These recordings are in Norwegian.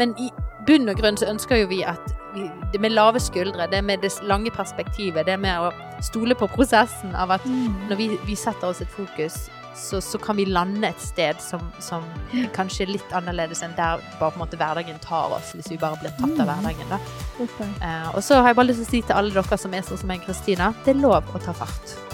Men i bunn og grunn så ønsker jo vi at vi, det med lave skuldre, det med det lange perspektivet, det med å stole på prosessen av at når vi, vi setter oss et fokus, så, så kan vi lande et sted som, som kanskje er litt annerledes enn der bare på en måte hverdagen tar oss, hvis vi bare blir tatt av hverdagen. da. Okay. poeng. Eh, og så har jeg bare lyst til å si til alle dere som er sånn som meg, Kristina, det er lov å ta fart.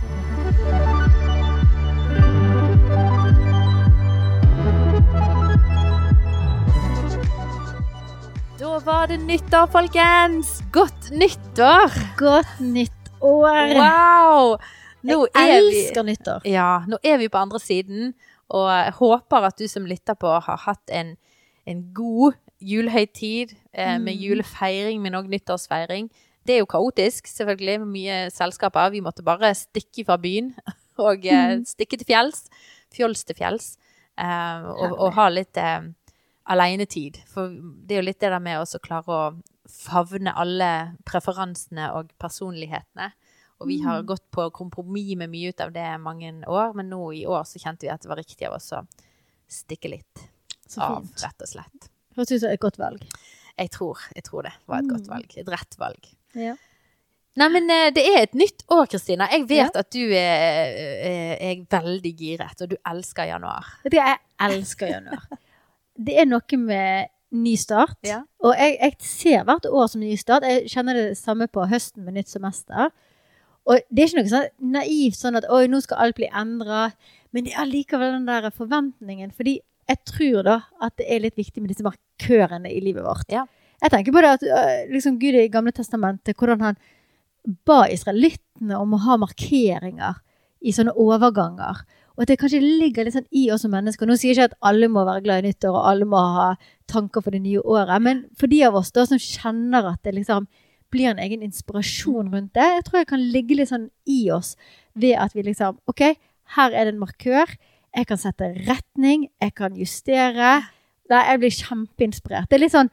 Var det nyttår, folkens! Godt nyttår! Godt nyttår! Wow! Nå jeg elsker vi nyttår. Ja, nå er vi på andre siden, og jeg håper at du som lytter på har hatt en, en god julehøytid eh, med Mm. julefeiring, men òg nyttårsfeiring. Det er jo kaotisk, selvfølgelig, med mye selskaper. Vi måtte bare stikke fra byen og eh, Mm. stikke til fjells. Fjols til fjells. Eh, og, og ha litt eh, alenetid. For det er jo litt det der med å klare å favne alle preferansene og personlighetene. Og vi har Mm. gått på kompromiss med mye ut av det mange år, men nå i år så kjente vi at det var riktig av oss å stikke litt av, rett og slett. Høres ut som et godt valg. Jeg tror, jeg tror det var et godt Mm. valg. Et rett valg. Ja. Nei, men eh, det er et nytt år, Kristina. Jeg vet Ja. at du er, er, er veldig giret, og du elsker januar. Jeg elsker januar. Det er noe med ny start. Ja. Og jeg, jeg ser hvert år som ny start. Jeg kjenner det samme på høsten med nytt semester. Og det er ikke noe sånn naivt sånn at oi, nå skal alt bli endra. Men det er allikevel den der forventningen. Fordi jeg tror da at det er litt viktig med disse markørene i livet vårt. Ja. Jeg tenker på det at øh, liksom Gud i Gamle Testamentet, hvordan han ba israelittene om å ha markeringer i sånne overganger. Og at det kanskje ligger litt sånn i oss som mennesker. Nå sier jeg ikke at alle må være glad i nyttår, og alle må ha tanker for det nye året, men for de av oss da som kjenner at det liksom blir en egen inspirasjon rundt det, jeg tror jeg kan ligge litt sånn i oss ved at vi liksom OK, her er det en markør. Jeg kan sette retning, jeg kan justere. Nei, jeg blir kjempeinspirert. Det er litt sånn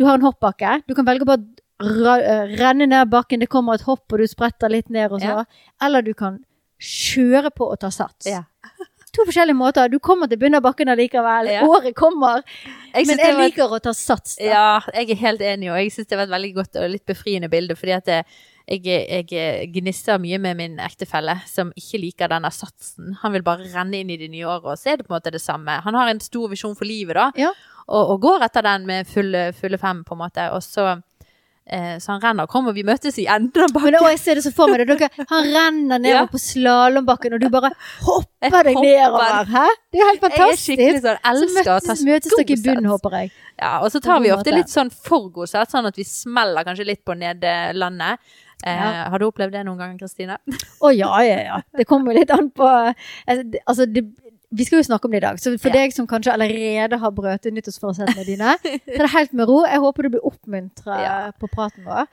Du har en hoppbakke. Du kan velge å bare øh, renne ned bakken, det kommer et hopp, og du spretter litt ned og så. Ja. Eller du kan kjøre på og ta sats. Ja. To forskjellige måter. Du kommer til Bunnabakken allikevel. Ja. Året kommer. Jeg men jeg var- liker å ta sats. Da. Ja, jeg er helt enig, og jeg syns det var et veldig godt og litt befriende bilde. fordi at det, jeg, jeg gnisser mye med min ektefelle, som ikke liker denne satsen. Han vil bare renne inn i det nye året, og så er det på en måte det samme. Han har en stor visjon for livet, da, Ja. og, og går etter den med fulle, fulle fem, på en måte. Og så, eh, så han renner. og Kommer vi møtes i enden av Men bakken? å, jeg ser det så for meg. det. Dere, han renner nedover Ja. på slalåmbakken, og du bare hopper Jeg deg nedover. Hæ? Det er jo helt Jeg er fantastisk. skikkelig sånn, Så elsker møtes, møtes dere i bunnen, håper jeg. Ja, og så tar vi ofte litt sånn for god sats, sånn at vi smeller kanskje litt på nederlandet. Eh, Ja. Har du opplevd det noen gang, Kristine? Å ja, ja, ja. Det kommer litt an på altså, det- altså, Vi skal jo snakke om det i dag, så for Ja. deg som kanskje allerede har brøt nyttårsforsettene dine, er det helt med ro. Jeg håper du blir oppmuntra Ja. på praten vår.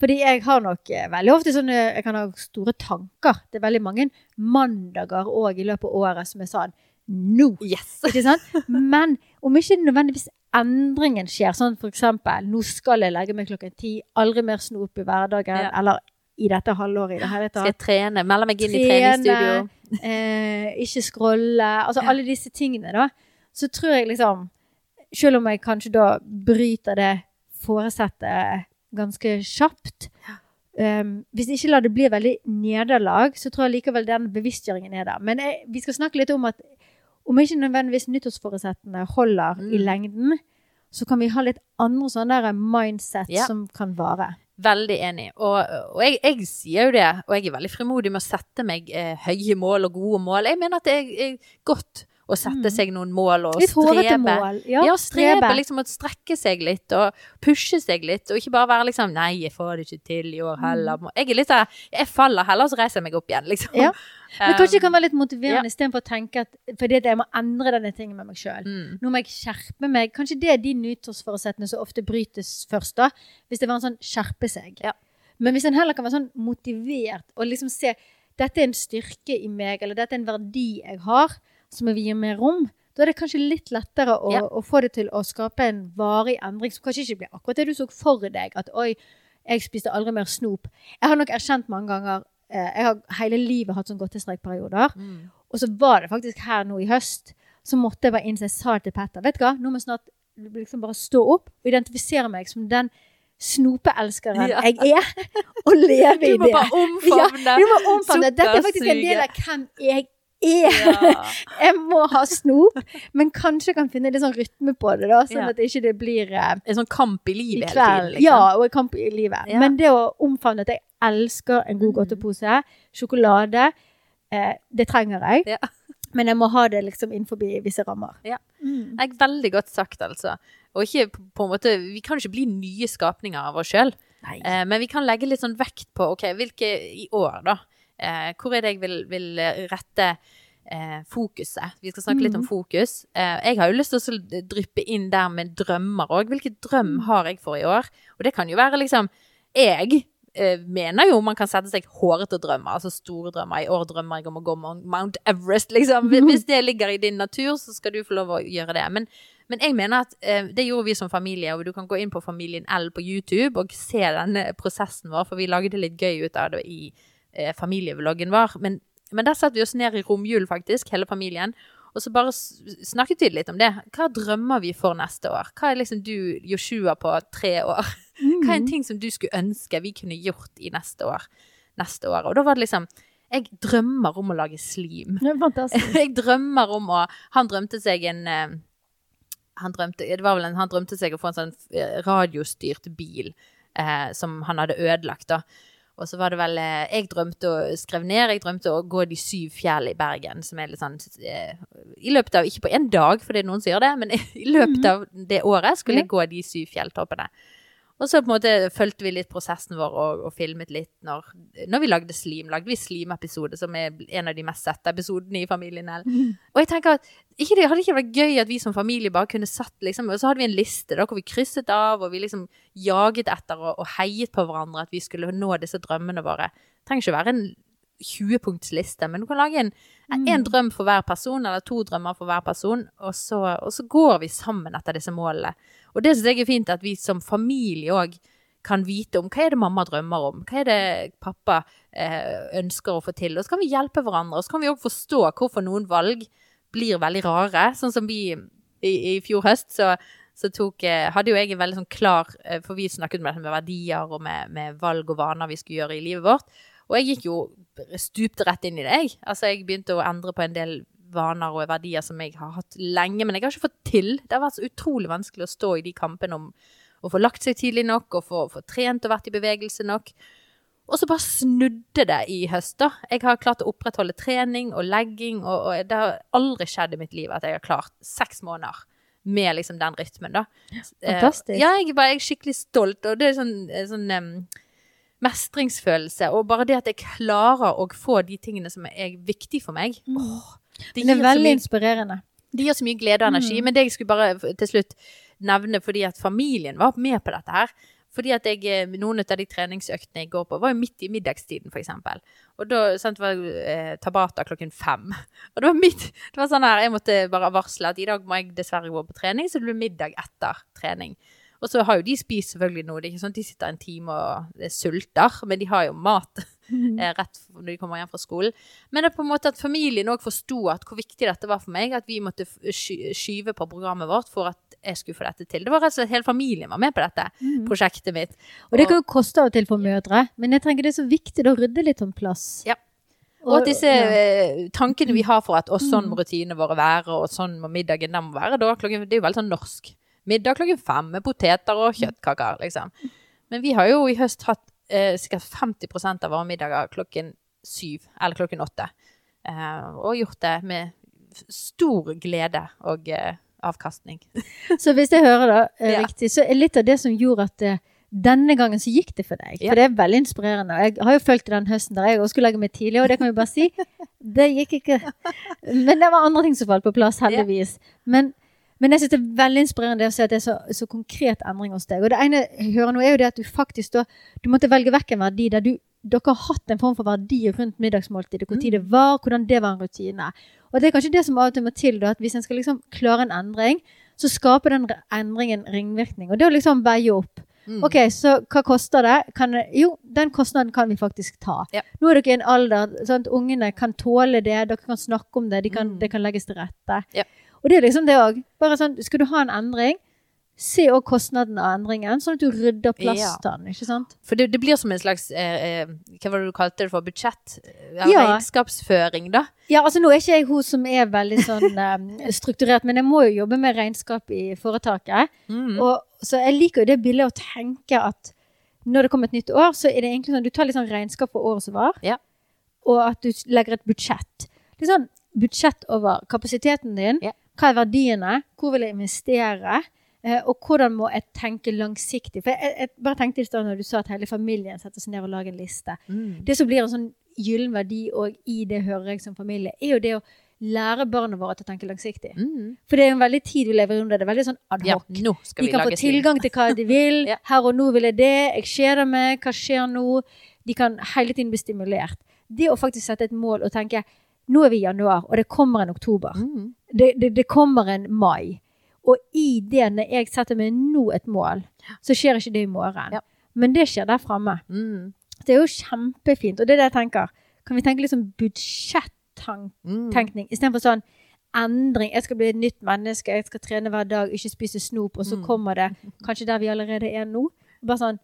Fordi jeg har nok eh, veldig ofte sånne Jeg kan ha store tanker. Det er veldig mange mandager òg i løpet av året som er sånn Nå! Yes! Ikke sant? Men om ikke nødvendigvis endringen skjer, sånn eksempel Nå skal jeg legge meg klokken ti, aldri mer snop i hverdagen, Ja. eller i dette halvåret i det hele Skal jeg trene? Melde meg inn i treningsstudio? Eh, ikke scrolle. Altså Ja. alle disse tingene, da. Så tror jeg liksom Selv om jeg kanskje da bryter det foresettet ganske kjapt um, Hvis ikke lar det bli veldig nederlag, så tror jeg likevel den bevisstgjøringen er der. Men jeg, vi skal snakke litt om at om ikke nødvendigvis nyttårsforesettene holder i Mm. lengden, så kan vi ha litt andre sånne der mindset Ja. som kan vare. Veldig enig. Og, og jeg, jeg sier jo det, og jeg er veldig frimodig med å sette meg eh, høye mål og gode mål. Jeg mener at det er, er godt å sette Mm. seg noen mål og Litt hårete strebe. mål. Ja, Ja, strebe. strebe. Liksom å strekke seg litt og pushe seg litt, og ikke bare være liksom 'nei, jeg får det ikke til i år heller'. Jeg er litt der Jeg faller heller, så reiser jeg meg opp igjen, liksom. Mm. Ja. Men kanskje det kan Um, være litt motiverende istedenfor å tenke at fordi at jeg må endre denne tingen med meg sjøl. mm, Nå må jeg skjerpe meg. Kanskje det er de nyttårsforutsetningene som ofte brytes først, da. Hvis det var en sånn skjerpe seg. Ja. Men hvis en heller kan være sånn motivert og liksom se dette er en styrke i meg, eller dette er en verdi jeg har, som vi gir mer rom, da er det kanskje litt lettere å, Ja. å få det til å skape en varig endring som kanskje ikke blir akkurat det du så for deg. At oi, jeg spiste aldri mer snop. Jeg har nok erkjent mange ganger eh, Jeg har hele livet hatt sånn godtestreikperioder. mm. Og så var det faktisk her nå i høst, så måtte jeg bare innse, jeg sa til Petter, vet du hva, nå må jeg snart liksom bare stå opp og identifisere meg som den snopeelskeren Ja. jeg er, og leve i det. Du må bare omfavne. Du må omfavne. Dette er faktisk en del av hvem jeg er. Ja. Jeg må ha snop, men kanskje kan finne litt sånn rytme på det, da, sånn Ja. at det ikke blir eh, En sånn kamp i i livet hele tiden, liksom. Ja, og en kamp i livet. Men det å omfavne at jeg elsker en god Mm. godtepose, sjokolade, eh, det trenger jeg. Ja. Men jeg må ha det liksom innenfor visse rammer. Ja. Mm. Jeg veldig godt sagt, altså. Og ikke på- på en måte Vi kan ikke bli nye skapninger av oss sjøl, eh, men vi kan legge litt sånn vekt på OK, hvilke i år, da? Eh, hvor er det jeg vil, vil eh, rette eh, fokuset? Vi skal snakke litt om Mhm. fokus. Eh, jeg har jo lyst til å dryppe inn der med drømmer òg. Hvilke drøm Mm. har jeg for i år? Og det kan jo være liksom Jeg mener jo man kan sette seg hårete drømmer, altså store drømmer. I år drømmer jeg om å gå Mount- Everest, liksom. Hvis det ligger i din natur, så skal du få lov å gjøre det. Men, men jeg mener at det gjorde vi som familie, og du kan gå inn på Familien L på YouTube og se denne prosessen vår, for vi lagde litt gøy ut av det i eh, familievloggen var. Men, men der satte vi oss ned i romjulen, faktisk, hele familien. Og så bare snakket vi litt om det. Hva drømmer vi for neste år? Hva er liksom du, Joshua, på tre år? Hva er en ting som du skulle ønske vi kunne gjort i neste år? Neste år? Og da var det liksom Jeg drømmer om å lage slim. Jeg drømmer om å Han drømte seg en eh, han drømte, det var vel en, han drømte seg å få en sånn eh, radiostyrt bil eh, som han hadde ødelagt, da. Og så var det vel eh, Jeg drømte å skrev ned, jeg drømte å gå de syv fjell i Bergen, som er litt sånn eh, I løpet av Ikke på én dag, for det er noen som gjør det, men i løpet av det året skulle jeg gå de syv fjelltoppene. Og så på en måte fulgte vi litt prosessen vår og, og filmet litt når, når vi lagde Slim. Lagde vi Slim-episode, som er en av de mest sette episodene i Familien L. Og jeg tenker at ikke det hadde ikke vært gøy at vi som familie bare kunne satt liksom, Og så hadde vi en liste da, hvor vi krysset av, og vi liksom jaget etter og, og heiet på hverandre at vi skulle nå disse drømmene våre. Det trenger ikke være en 20-punktsliste, men du kan lage en, en drøm for hver person, eller to drømmer for hver person, og så, og så går vi sammen etter disse målene. Og det syns jeg er fint, at vi som familie òg kan vite om hva er det mamma drømmer om, hva er det pappa eh, ønsker å få til. Og så kan vi hjelpe hverandre, og så kan vi òg forstå hvorfor noen valg blir veldig rare. Sånn som vi i, i fjor høst, så, så tok, eh, hadde jo jeg en veldig sånn klar eh, For vi snakket med, med verdier og med, med valg og vaner vi skulle gjøre i livet vårt. Og jeg gikk jo stupte rett inn i det, jeg. Altså, jeg begynte å endre på en del vaner og verdier som jeg har hatt lenge, men jeg har ikke fått til. Det har vært så utrolig vanskelig å stå i de kampene om å få lagt seg tidlig nok, og få, få trent og vært i bevegelse nok. Og så bare snudde det i høst, da. Jeg har klart å opprettholde trening og legging, og, og det har aldri skjedd i mitt liv at jeg har klart seks måneder med liksom den rytmen, da. Fantastisk. Eh, ja, jeg bare, jeg er skikkelig stolt, og det er sånn, sånn em, mestringsfølelse. Og bare det at jeg klarer å få de tingene som er viktige for meg. Åh, det, Det er veldig inspirerende. det gir så mye glede og energi. Men det jeg skulle bare til slutt nevne, fordi at familien var med på dette her. Fordi at jeg, eh, noen av de treningsøktene jeg går på, var jo midt i middagstiden, eksempel. Og da sant, var eh, Tabata klokken fem. Og det var midt Det var sånn her, jeg måtte bare varsle at i dag må jeg dessverre gå på trening, så det blir middag etter trening. Og så har jo de spist selvfølgelig noe. Det er ikke sånn at de sitter en time og sulter, men de har jo mat eh, rett når de kommer hjem fra skolen. Men det er på en måte at familien òg forsto hvor viktig dette var for meg. At vi måtte skyve på programmet vårt for at jeg skulle få dette til. Det var rett og slett hele familien var med på dette prosjektet mitt. Og det kan jo koste av og til for mødre, men jeg tenker det er så viktig å rydde litt om plass. Ja. Og at disse ja. eh, tankene vi har for at sånn må rutinene våre være, og sånn må middagen den må være, da det er jo veldig sånn norsk. Middag klokken fem med poteter og kjøttkaker, liksom. Men vi har jo i høst hatt eh, sikkert 50% av våre middager klokken syv eller klokken åtte. Eh, og gjort det med stor glede og eh, avkastning. Så hvis jeg hører det eh, Ja. riktig, så er litt av det som gjorde at eh, denne gangen så gikk det for deg. Ja. For det er veldig inspirerende. Og jeg har jo følt den høsten der jeg også skulle legge meg tidlig, og det kan vi bare si. Det gikk ikke. Men det var andre ting som falt på plass, heldigvis. Men, men jeg syns det er veldig inspirerende å se at det er så, så konkret endring hos deg. Og det ene jeg hører nå, er jo det at du faktisk da Du måtte velge vekk en verdi der du dere har hatt en form for verdi rundt middagsmåltidet. Hvor tid det var, hvordan det var en rutine. Og det er kanskje det som av og til må til, da, at hvis en skal liksom klare en endring, så skaper den endringen ringvirkning. Og det å liksom veie opp. Mm. Ok, så hva koster det? Kan, jo, den kostnaden kan vi faktisk ta. Ja. Nå er dere i en alder sånn at ungene kan tåle det, dere kan snakke om det, de kan, Mm. det kan legges til rette. Ja. Og det er liksom det òg. Sånn, skal du ha en endring, se òg kostnaden av endringen, sånn at du rydder plass til den. Ikke sant? For det, det blir som en slags eh, eh, Hva var det du kalte det for? Budsjett? Ja, Ja. Regnskapsføring, da? Ja, altså nå er ikke jeg hun som er veldig sånn eh, strukturert, men jeg må jo jobbe med regnskap i foretaket. Mm. Og, så jeg liker jo det bildet å tenke at når det kommer et nytt år, så er det egentlig sånn du tar litt sånn regnskap for året som var, Ja. og at du legger et budsjett. Litt sånn budsjett over kapasiteten din. Ja. Hva er verdiene? Hvor vil jeg investere? Eh, og hvordan må jeg tenke langsiktig? For jeg, jeg bare tenkte i stad når du sa at hele familien setter seg ned og lager en liste. Mm. Det som blir en sånn gyllen verdi og i det hører jeg som familie, er jo det å lære barna våre til å tenke langsiktig. Mm. For det er en veldig tid vi lever under. Det er veldig sånn ad Ja, De kan få tilgang til hva de vil. Ja. Her og nå vil jeg det. Jeg kjeder meg. Hva skjer nå? De kan hele tiden bli stimulert. Det å faktisk sette et mål og tenke nå er vi i januar, og det kommer en oktober. Mm. Det, det, det kommer en mai. Og i det, når jeg setter meg nå et mål, så skjer ikke det i morgen. Ja. Men det skjer der framme. Mm. Det er jo kjempefint. Og det er det jeg tenker. Kan vi tenke litt sånn budsjettenkning Mm. istedenfor sånn endring. Jeg skal bli et nytt menneske, jeg skal trene hver dag, ikke spise snop, og så Mm. kommer det kanskje der vi allerede er nå. Bare sånn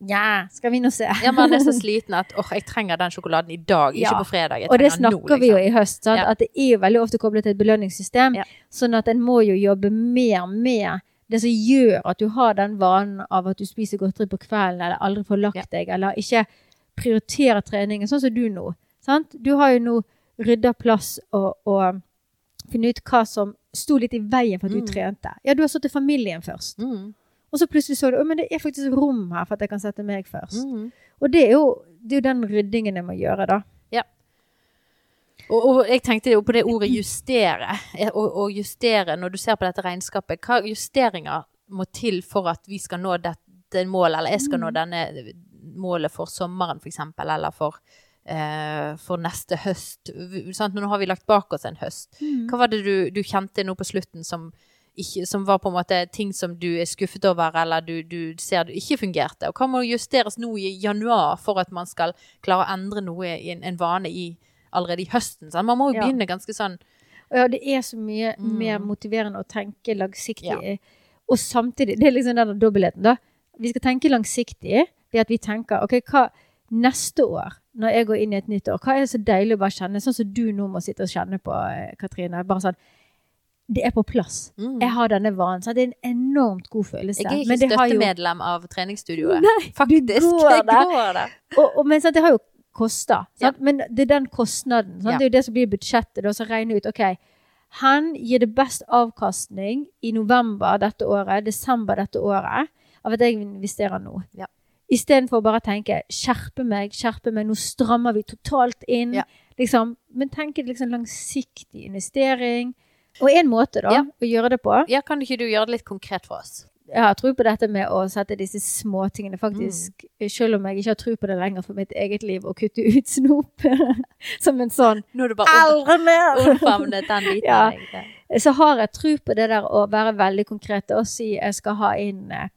Nja, skal vi nå se. Ja, man er så sliten at åh, jeg trenger den sjokoladen i dag, ikke Ja. på fredag. Og det snakker nå, snakker vi jo liksom. i høst, sant? Ja. at det er jo veldig ofte koblet til et belønningssystem. Ja. Sånn at en må jo jobbe mer med det som gjør at du har den vanen av at du spiser godteri på kvelden, eller aldri får lagt Ja. deg, eller ikke prioriterer treningen, sånn som du nå. Sant? Du har jo nå rydda plass og, og funnet ut hva som sto litt i veien for at du Mm. trente. Ja, du har satt til familien først. Mm. Og så plutselig så du at det er faktisk rom her for at jeg kan sette meg først. Mm. Og det er, jo, det er jo den ryddingen jeg må gjøre, da. Og, og jeg tenkte jo på det ordet justere. Og Å å justere, når du ser på dette regnskapet, hva justeringer må til for at vi skal nå dette målet, eller jeg skal nå Mm. denne målet for sommeren, eksempel, eller for, eh, for neste høst. Sant? Nå har vi lagt bak oss en høst. Hva var det du, du kjente nå på slutten som, ikke, som var på en måte ting som du er skuffet over, eller du, du ser du ikke fungerte? Og hva må justeres nå i januar for at man skal klare å endre noe i en, en vane i, allerede i høsten? Sant? Man må jo Ja. begynne ganske sånn Ja, det er så mye Mm. mer motiverende å tenke langsiktig. Ja. Og samtidig, det er liksom den dobbeltheten, da. Vi skal tenke langsiktig ved at vi tenker OK, hva neste år, når jeg går inn i et nytt år, hva er det så deilig å bare kjenne, sånn som du nå må sitte og kjenne på, eh, Katrine. Bare sånn Det er på plass. mm. Jeg har denne vanen. Så det er en enormt god følelse. Jeg er ikke støttemedlem jo- av treningsstudioet. Nei, Faktisk. du går Jeg der. går der. Og, og, men sant, det har jo kosta. Ja. Men det er den kostnaden. Ja. Det er jo det som blir budsjettet. Og så regne ut OK, han gir det best avkastning i november dette året, desember dette året, av at jeg investerer nå. Ja. Istedenfor bare å tenke skjerpe meg, skjerpe meg, nå strammer vi totalt inn. Ja. Liksom, men tenke liksom langsiktig investering. Og en måte da, Ja. å gjøre det på Ja, kan ikke du gjøre det litt konkret for oss? jeg har tro på dette med å sette disse småtingene, faktisk. Selv om jeg ikke har tro på det lenger for mitt eget liv, å kutte ut snop som en sånn Nå er det bare Aldri mer! omfavnet den biten. Ja. av deg. Så har jeg tro på det der å være veldig konkret og si jeg skal ha inn eh,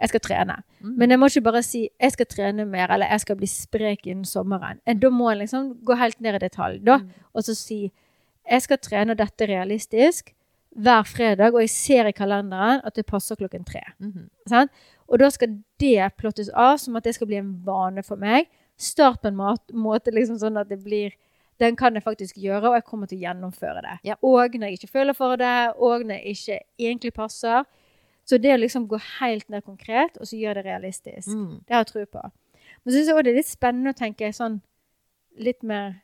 Jeg skal trene. Mm. Men jeg må ikke bare si jeg skal trene mer, eller jeg skal bli sprek innen sommeren. Da må jeg liksom gå helt ned i detalj, da. Mm. Og så si jeg skal trene dette realistisk hver fredag, og jeg ser i kalenderen at det passer klokken tre. Mm -hmm. Og da skal det plottes av som at det skal bli en vane for meg. Start på en måte liksom sånn at det blir Den kan jeg faktisk gjøre, og jeg kommer til å gjennomføre det. Ja. Og når jeg ikke føler for det, og når jeg ikke egentlig passer. Så det å liksom gå helt ned konkret, og så gjøre det realistisk, Mm. det har jeg tro på. Men så syns jeg også det er litt spennende å tenke sånn litt mer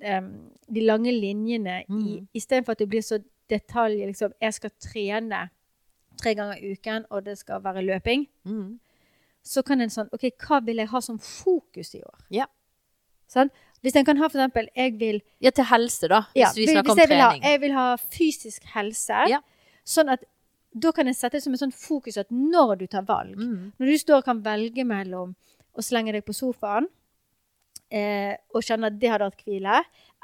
em, de lange linjene i Mm. Istedenfor at det blir så detalj liksom, Jeg skal trene tre ganger i uken, og det skal være løping. Mm. Så kan en sånn OK, hva vil jeg ha som fokus i år? Ja. Sånn? Hvis en kan ha for eksempel Jeg vil Ja, til helse, da. Hvis ja, vi snakker om jeg vil ha, jeg vil ha fysisk helse. Ja. Sånn at da kan jeg sette det som et sånn fokus at når du tar valg Mm. Når du står og kan velge mellom å slenge deg på sofaen eh, og kjenne at det hadde vært hvile,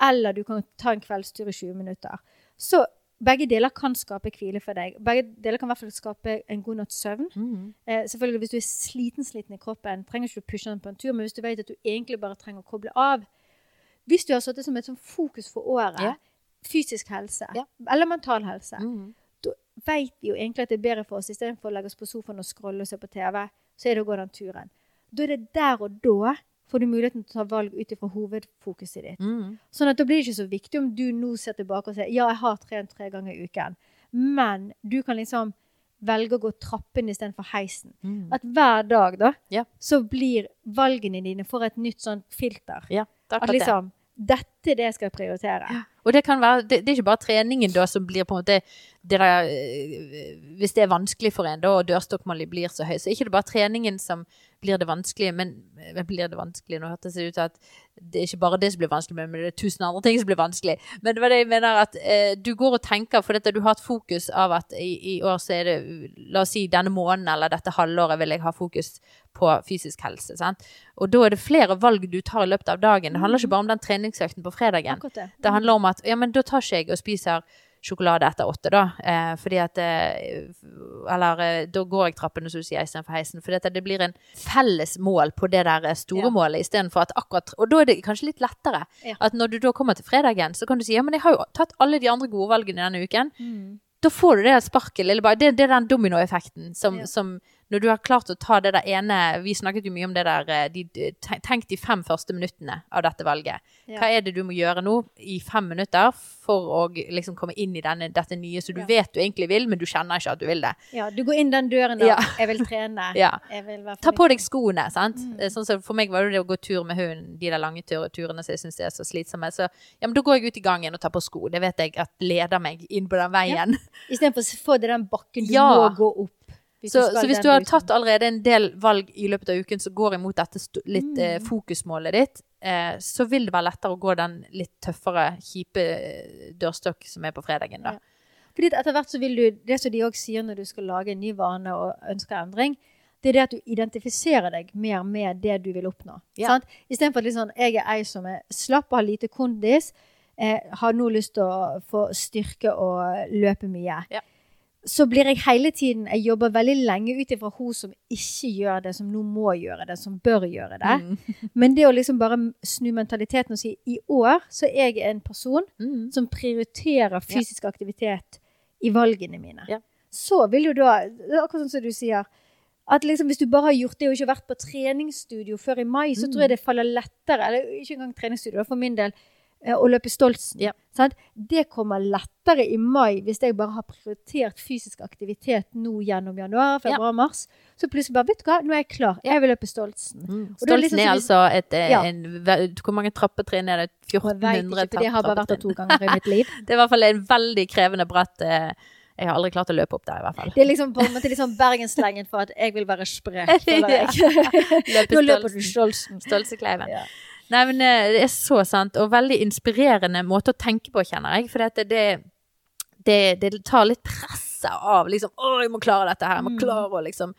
eller du kan ta en kveldstur i 20 minutter. Så begge deler kan skape hvile for deg. Begge deler kan i hvert fall skape en god natts søvn. Mm. Eh, selvfølgelig Hvis du er sliten-sliten i kroppen, trenger ikke du pushe den på en tur, men hvis du vet at du egentlig bare trenger å koble av Hvis du har satt det som et sånn fokus for året, Ja. fysisk helse Ja. eller mental helse, Mm. da vet vi jo egentlig at det er bedre for oss istedenfor å legge oss på sofaen og scrolle og se på TV, så er det å gå den turen. Da er det der og da får du muligheten til å ta valg ut ifra hovedfokuset ditt. Mm. Sånn at da blir det ikke så viktig om du nå ser tilbake og sier ja, jeg har trent tre ganger i uken, men du kan liksom velge å gå trappen istedenfor heisen. Mm. At hver dag da, Ja. så blir valgene dine for et nytt sånn filter. Ja, At liksom det. dette er det jeg skal prioritere. Og det kan være, det, det er ikke bare treningen da som blir på en måte det der, øh, Hvis det er vanskelig for en da, og dørstokkmålet blir så høy, så er ikke det bare treningen som blir det vanskelige, men men blir det vanskelig? Nå hørtes det ut til at det er ikke bare det som blir vanskelig, men det er tusen andre ting som blir vanskelig. Men det var det jeg mener at eh, du går og tenker, for dette, du har et fokus av at i, i år så er det, la oss si denne måneden eller dette halvåret vil jeg ha fokus på fysisk helse. Sant? Og da er det flere valg du tar i løpet av dagen. Det handler ikke bare om den treningsøkten på fredagen. Det. Det handler om at ja, men da tar ikke jeg og spiser sjokolade etter åtte, da. Eh, fordi at eh, Eller eh, da går jeg trappene, som du sier, istedenfor heisen. For det blir en felles mål på det der eh, store Ja. målet, istedenfor at akkurat Og da er det kanskje litt lettere. Ja. At når du da kommer til fredagen, så kan du si ja, men jeg har jo tatt alle de andre gode valgene denne uken. Mm. Da får du det sparket, lille bare. Det, det er den dominoeffekten som, Ja. som Når du har klart å ta det der ene Vi snakket jo mye om det der eh, de, Tenk de fem første minuttene av dette valget. Ja. Hva er det du må gjøre nå i fem minutter for å liksom komme inn i denne, dette nye som du Ja. vet du egentlig vil, men du kjenner ikke at du vil det? Ja, du går inn den døren da. Ja. Jeg vil trene. Ja. Jeg vil Ta på deg skoene, sant. Mm. Eh, Sånn som for meg var det det å gå tur med hunden, de der lange turene som jeg syns er så slitsomme. Så ja, men da går jeg ut i gangen og tar på sko. Det vet jeg at leder meg inn på den veien. Istedenfor å få det den bakken du Ja. må gå opp. Hvis Så, så hvis du har tatt allerede en del valg i løpet av uken som går imot dette litt eh, Mm. fokusmålet ditt, eh, så vil det være lettere å gå den litt tøffere, kjipe eh, dørstokk som er på fredagen, da. Ja. Fordi etter hvert så vil du, det som de også sier når du skal lage en ny vane og ønsker endring, det er det at du identifiserer deg mer med det du vil oppnå. Ja. Sant? Istedenfor at liksom, jeg er ei som er slapp og har lite kondis, eh, har nå lyst til å få styrke og løpe mye. Ja. Så blir jeg hele tiden, jeg jobber veldig lenge ut ifra hun som ikke gjør det, som nå må gjøre det, som bør gjøre det. Mm. Men det å liksom bare snu mentaliteten og si, i år så er jeg en person Mm. som prioriterer fysisk aktivitet i valgene mine. Ja. Så vil jo da, akkurat sånn som du sier, at liksom hvis du bare har gjort det og ikke vært på treningsstudio før i mai, så Mm. tror jeg det faller lettere, eller ikke engang treningsstudio, for min del, eh, å løpe Stoltsen. Ja. Det kommer lettere i mai hvis jeg bare har prioritert fysisk aktivitet nå gjennom januar, februar, mars. Så plutselig bare, vet du hva, nå er jeg klar. Jeg vil løpe Stoltsen. Mm. Stoltsen er liksom er altså et eh, Ja. en, Hvor mange trappetrinn er det? Jeg vet 1400 ikke, det har bare vært der to ganger i mitt liv. Det er i hvert fall en veldig krevende bratt eh, Jeg har aldri klart å løpe opp der, i hvert fall. Det er liksom på en måte liksom sånn bergensslengen for at jeg vil være sprek. Nå løper du Stoltsen. Stoltsekleiven. Ja. Nei, men eh, det er så sant, og veldig inspirerende måte å tenke på, kjenner jeg. For det, det, det, det tar litt presset av liksom Å, jeg må klare dette her. Jeg må Mm. klare å liksom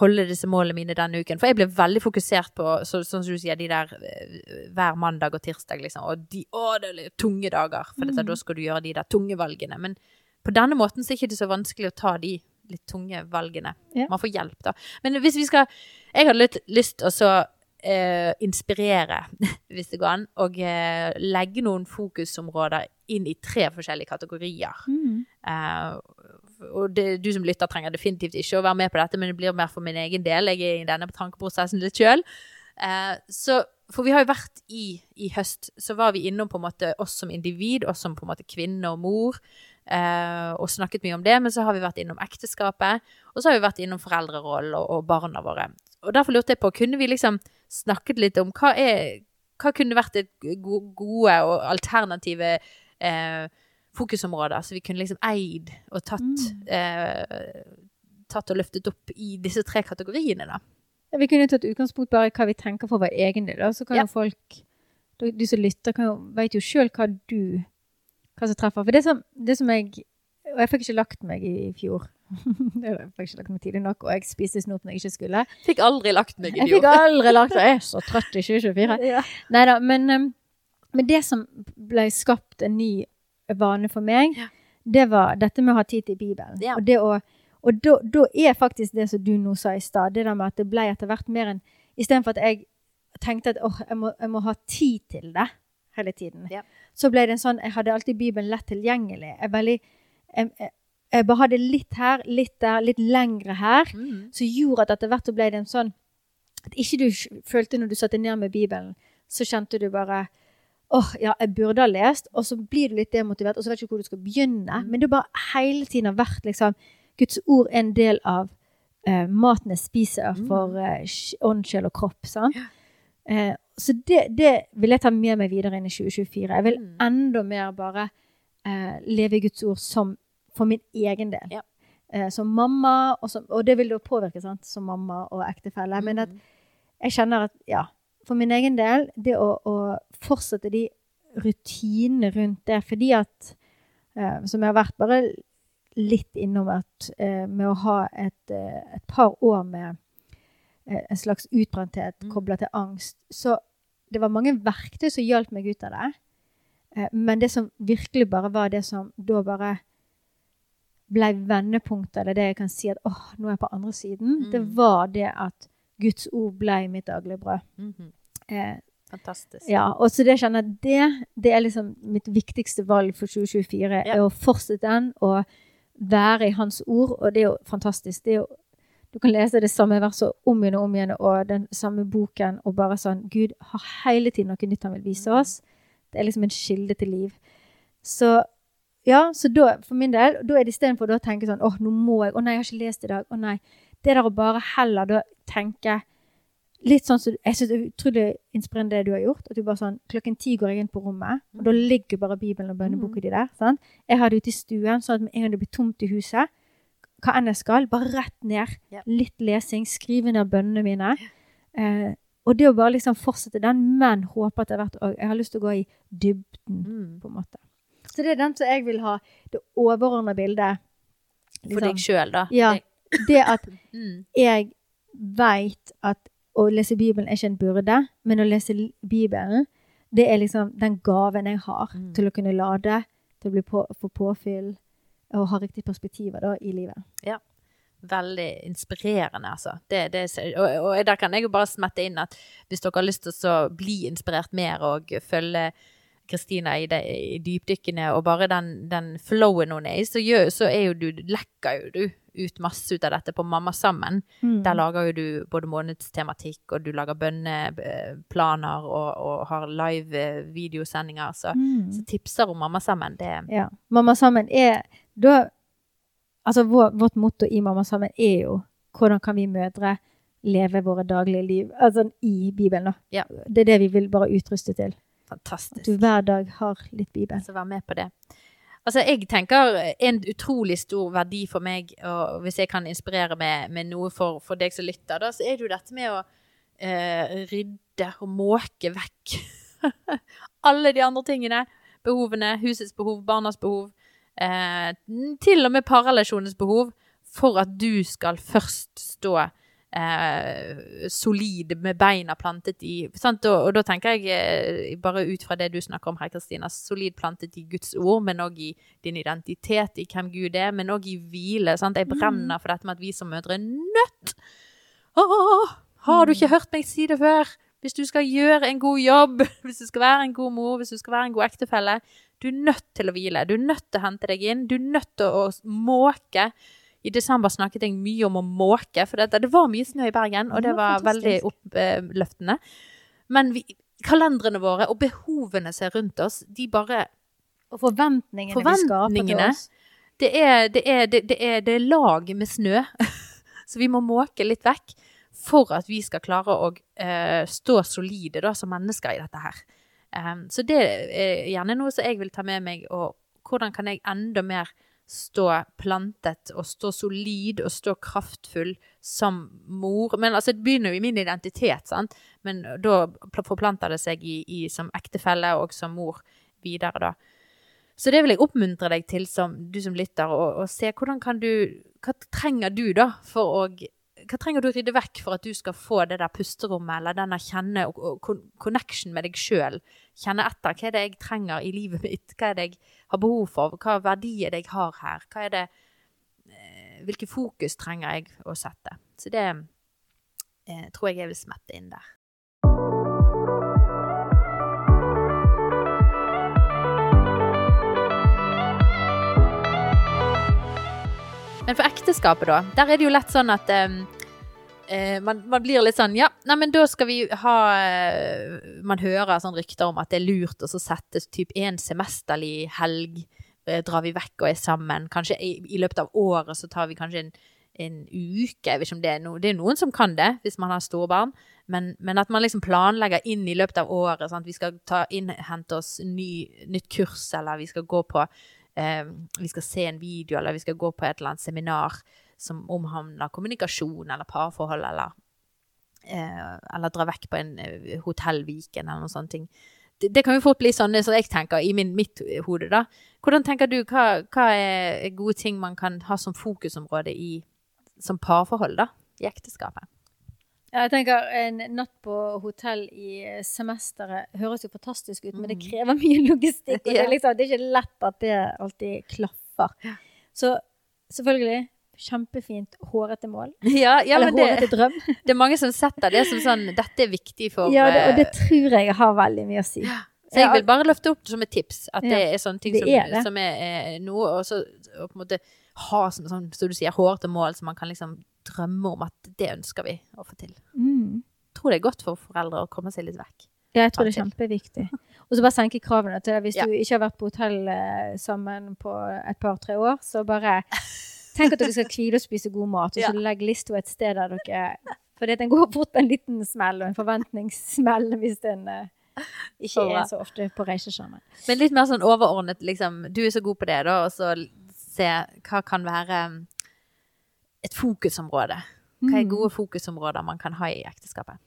holde disse målene mine denne uken. For jeg ble veldig fokusert på, så, sånn som du sier, de der eh, hver mandag og tirsdag, liksom. Og de, å, det er tunge dager. For dette, Mm. da skal du gjøre de der tunge valgene. Men på denne måten så er det ikke så vanskelig å ta de litt tunge valgene. Yeah. Man får hjelp, da. Men hvis vi skal Jeg hadde litt lyst til å så eh, inspirere, hvis det går an, og eh, legge noen fokusområder inn i tre forskjellige kategorier. Mm. Eh, og det, du som lytter trenger definitivt ikke å være med på dette, men det blir mer for min egen del. Jeg er i denne tankeprosessen litt sjøl. Eh, så for vi har jo vært i, i høst, så var vi innom på en måte oss som individ, oss som på en måte kvinne og mor, eh, og snakket mye om det. Men så har vi vært innom ekteskapet, og så har vi vært innom foreldrerollen og, og barna våre. Og derfor lurte jeg på, kunne vi liksom snakket litt om hva er, hva kunne vært et gode og alternative eh, fokusområder som vi kunne liksom eid og tatt, Mm. eh, tatt og løftet opp i disse tre kategoriene, da? Ja, Vi kunne tatt utgangspunkt bare i hva vi tenker for vår egen del. Så kan Ja. jo folk, du, du som lytter, kan jo, vet jo sjøl hva du hva som treffer. For det som, det som jeg Og jeg fikk ikke lagt meg i, i fjor. jeg fikk ikke lagt meg tidlig nok, og jeg spiste snop når jeg ikke skulle. Fikk aldri lagt meg i Jeg fikk aldri lagt meg. Jeg er så trøtt i 2024. Ja. Nei da, men, um, men det som ble skapt en ny vane for meg, Ja. det var dette med å ha tid til Bibelen. Ja. Og, det å, og da, da er faktisk det som du nå sa i stad, det der med at det ble etter hvert mer enn Istedenfor at jeg tenkte at åh, jeg, jeg må ha tid til det hele tiden, så ble det en sånn Jeg hadde alltid Bibelen lett tilgjengelig. Jeg, veldig, jeg, jeg, jeg bare hadde litt her, litt der, litt lengre her Mm. som gjorde at etter hvert så ble det en sånn At ikke du følte når du satte ned med Bibelen, så kjente du bare åh, ja, jeg burde ha lest, og så blir du litt demotivert, og så vet du ikke hvor du skal begynne. Mm. Men det bare hele tiden har vært liksom Guds ord er en del av eh, maten jeg spiser Mm. for eh, ånd, sjel og kropp. sant? Eh, så det, det vil jeg ta med meg videre inn i 2024. Jeg vil Mm. enda mer bare eh, leve i Guds ord som for min egen del. Ja. Eh, som mamma, og, som, og det vil jo påvirke sant, som mamma og ektefelle. Men at Mm. jeg kjenner at ja, for min egen del, det å, å fortsette de rutinene rundt det, fordi at eh, Som jeg har vært bare litt innom at eh, med å ha et, eh, et par år med eh, en slags utbrenthet Mm. kobla til angst, så det var mange verktøy som hjalp meg ut av det. Eh, men det som virkelig bare var det som da bare ble vendepunktet, eller det jeg kan si at åh, nå er jeg på andre siden, Mm. det var det at Guds ord ble mitt daglige brød. -hmm. Eh, Fantastisk. ja, og så det kjenner jeg det, det er liksom mitt viktigste valg for 2024, Ja. er å fortsette den og være i hans ord, og det er jo fantastisk. Det er jo, du kan lese det samme verset om igjen og om igjen, og den samme boken, og bare sånn, Gud har hele tiden noe nytt han vil vise oss. Det er liksom en kilde til liv. Så ja, så da, for min del, da er det istedenfor å tenke sånn, åh, nå må jeg, å nei, jeg har ikke lest i dag, å nei. Det der å bare heller da tenke litt sånn som Jeg syns det er utrolig inspirerende det du har gjort. At du bare sånn Klokken ti går jeg inn på rommet, og da ligger bare Bibelen og bønneboka di der. sant? Jeg har det ute i stuen, sånn at med en gang det blir tomt i huset, hva enn jeg skal, bare rett ned. Litt lesing, skrive ned bønnene mine. Eh, og det å bare liksom fortsette den, men håpe at det har vært Jeg har lyst til å gå i dybden, Mm. på en måte. Så det er den som jeg vil ha, det overordna bildet. For deg sjøl, da. Ja. Det at Mm. jeg veit at å lese Bibelen er ikke en burde, men å lese Bibelen, det er liksom den gaven jeg har Mm. til å kunne lade, til å bli på, få påfyll og ha riktige perspektiver da, i livet. Ja. Veldig inspirerende, altså. Det, det, og, og der kan jeg jo bare smette inn at hvis dere har lyst til å så bli inspirert mer og følge Kristina i, i dypdykkene og bare den, den flowen hun er i, så, gjør, så er jo du, lekker jo du ut masse ut av dette på Mamma sammen. Mm. Der lager jo du både månedstematikk, og du lager bønneplaner og, og har live eh, videosendinger. Så, Mm. så tipser om Mamma sammen. Det Ja. Mamma sammen er da Altså vår, vårt motto i Mamma sammen er jo hvordan kan vi mødre leve våre daglige liv altså i Bibelen. da. Ja. Det er det vi vil bare utruste til. At du hver dag har litt Bibel. Så vær med på det. Altså, jeg tenker en utrolig stor verdi for meg, og hvis jeg kan inspirere med, med noe for, for deg som lytter, da, så er det jo dette med å eh, rydde og måke vekk alle de andre tingene. Behovene, husets behov, barnas behov, eh, til og med parrelasjonens behov, for at du skal først stå eh, solid med beina plantet i sant? Og, og da tenker jeg, eh, bare ut fra det du snakker om her, Kristina, solid plantet i Guds ord, men òg i din identitet, i hvem Gud er, men òg i hvile. Sant? Jeg brenner for dette med at vi som mødre er nødt Åh, Har du ikke hørt meg si det før? Hvis du skal gjøre en god jobb, hvis du skal være en god mor, hvis du skal være en god ektefelle, du er nødt til å hvile. Du er nødt til å hente deg inn. Du er nødt til å måke. I desember snakket jeg mye om å måke, for det, det var mye snø i Bergen, og det var veldig oppløftende. Men vi, kalendrene våre og behovene som er rundt oss, de bare Og forventningene, vi skaper til oss. det er, det, er, det, det, er, det er lag med snø, så vi må måke litt vekk. for at vi skal klare å uh, stå solide da, som mennesker i dette her. Um, så det er gjerne noe som jeg vil ta med meg, og hvordan kan jeg enda mer stå plantet og stå solid og stå kraftfull som mor. Men altså, det begynner jo i min identitet, sant. Men da forplanter det seg i, i som ektefelle og som mor videre, da. Så det vil jeg oppmuntre deg til, som du som lytter, å, se hvordan kan du Hva trenger du, da, for å hva trenger du å rydde vekk for at du skal få det der pusterommet, eller denne kjenne og, og connection med deg sjøl? Kjenne etter. Hva er det jeg trenger i livet mitt? Hva er det jeg har behov for? Hva verdi er det jeg har her? Hva er det eh, Hvilke fokus trenger jeg å sette? Så det eh, tror jeg jeg vil smette inn der. Men for ekteskapet, da, der er det jo lett sånn at em, eh, man, man blir litt sånn Ja, nei, men da skal vi ha eh, Man hører sånn rykter om at det er lurt å sette typ en semesterlig helg. eh, drar vi vekk og er sammen. Kanskje i, i løpet av året så tar vi kanskje en, en uke. Jeg det er noe Det er noen som kan det, hvis man har store barn. Men, men at man liksom planlegger inn i løpet av året. Sant? Vi skal ta inn, hente oss ny, nytt kurs, eller vi skal gå på eh, Vi skal se en video, eller vi skal gå på et eller annet seminar som omhandler kommunikasjon eller parforhold, eller eh, Eller dra vekk på en hotell hotellviken, eller noen sånne ting. Det, det kan jo fort bli sånn som jeg tenker i min, mitt hode, da. Hvordan tenker du, hva, hva er gode ting man kan ha som fokusområde i som parforhold, da? I ekteskapet? Jeg tenker En natt på hotell i semesteret høres jo fantastisk ut, men det Mhm. krever mye logistikk. Og det, er liksom, det er ikke lett at det alltid klaffer. Så selvfølgelig kjempefint hårete mål. Ja, ja Eller men det, drøm. det er mange som setter det som sånn Dette er viktig for Ja, det, og det eh, tror jeg har veldig mye å si. Så jeg vil bare løfte opp det som et tips. At det er sånne ting som er som er, er noe Og så og på en måte ha som sånn, så du sier, hårete mål som man kan liksom drømme om at det ønsker vi å få til. Mm. tror det er godt for foreldre å komme seg litt vekk. Ja, jeg tror det er kjempeviktig. Og så bare senke kravene til det. Hvis du ikke har vært på hotell eh, sammen på et par-tre år, så bare tenk at dere skal hvile og spise god mat, og så legge legg lista et sted der dere For den går fort på en liten smell, og en forventningssmell hvis en eh, ikke Så er så ofte på reise sammen. Men litt mer sånn overordnet, liksom. Du er så god på det, da, og så se hva kan være um, et fokusområde. Hva er Mm. gode fokusområder man kan ha i ekteskapet?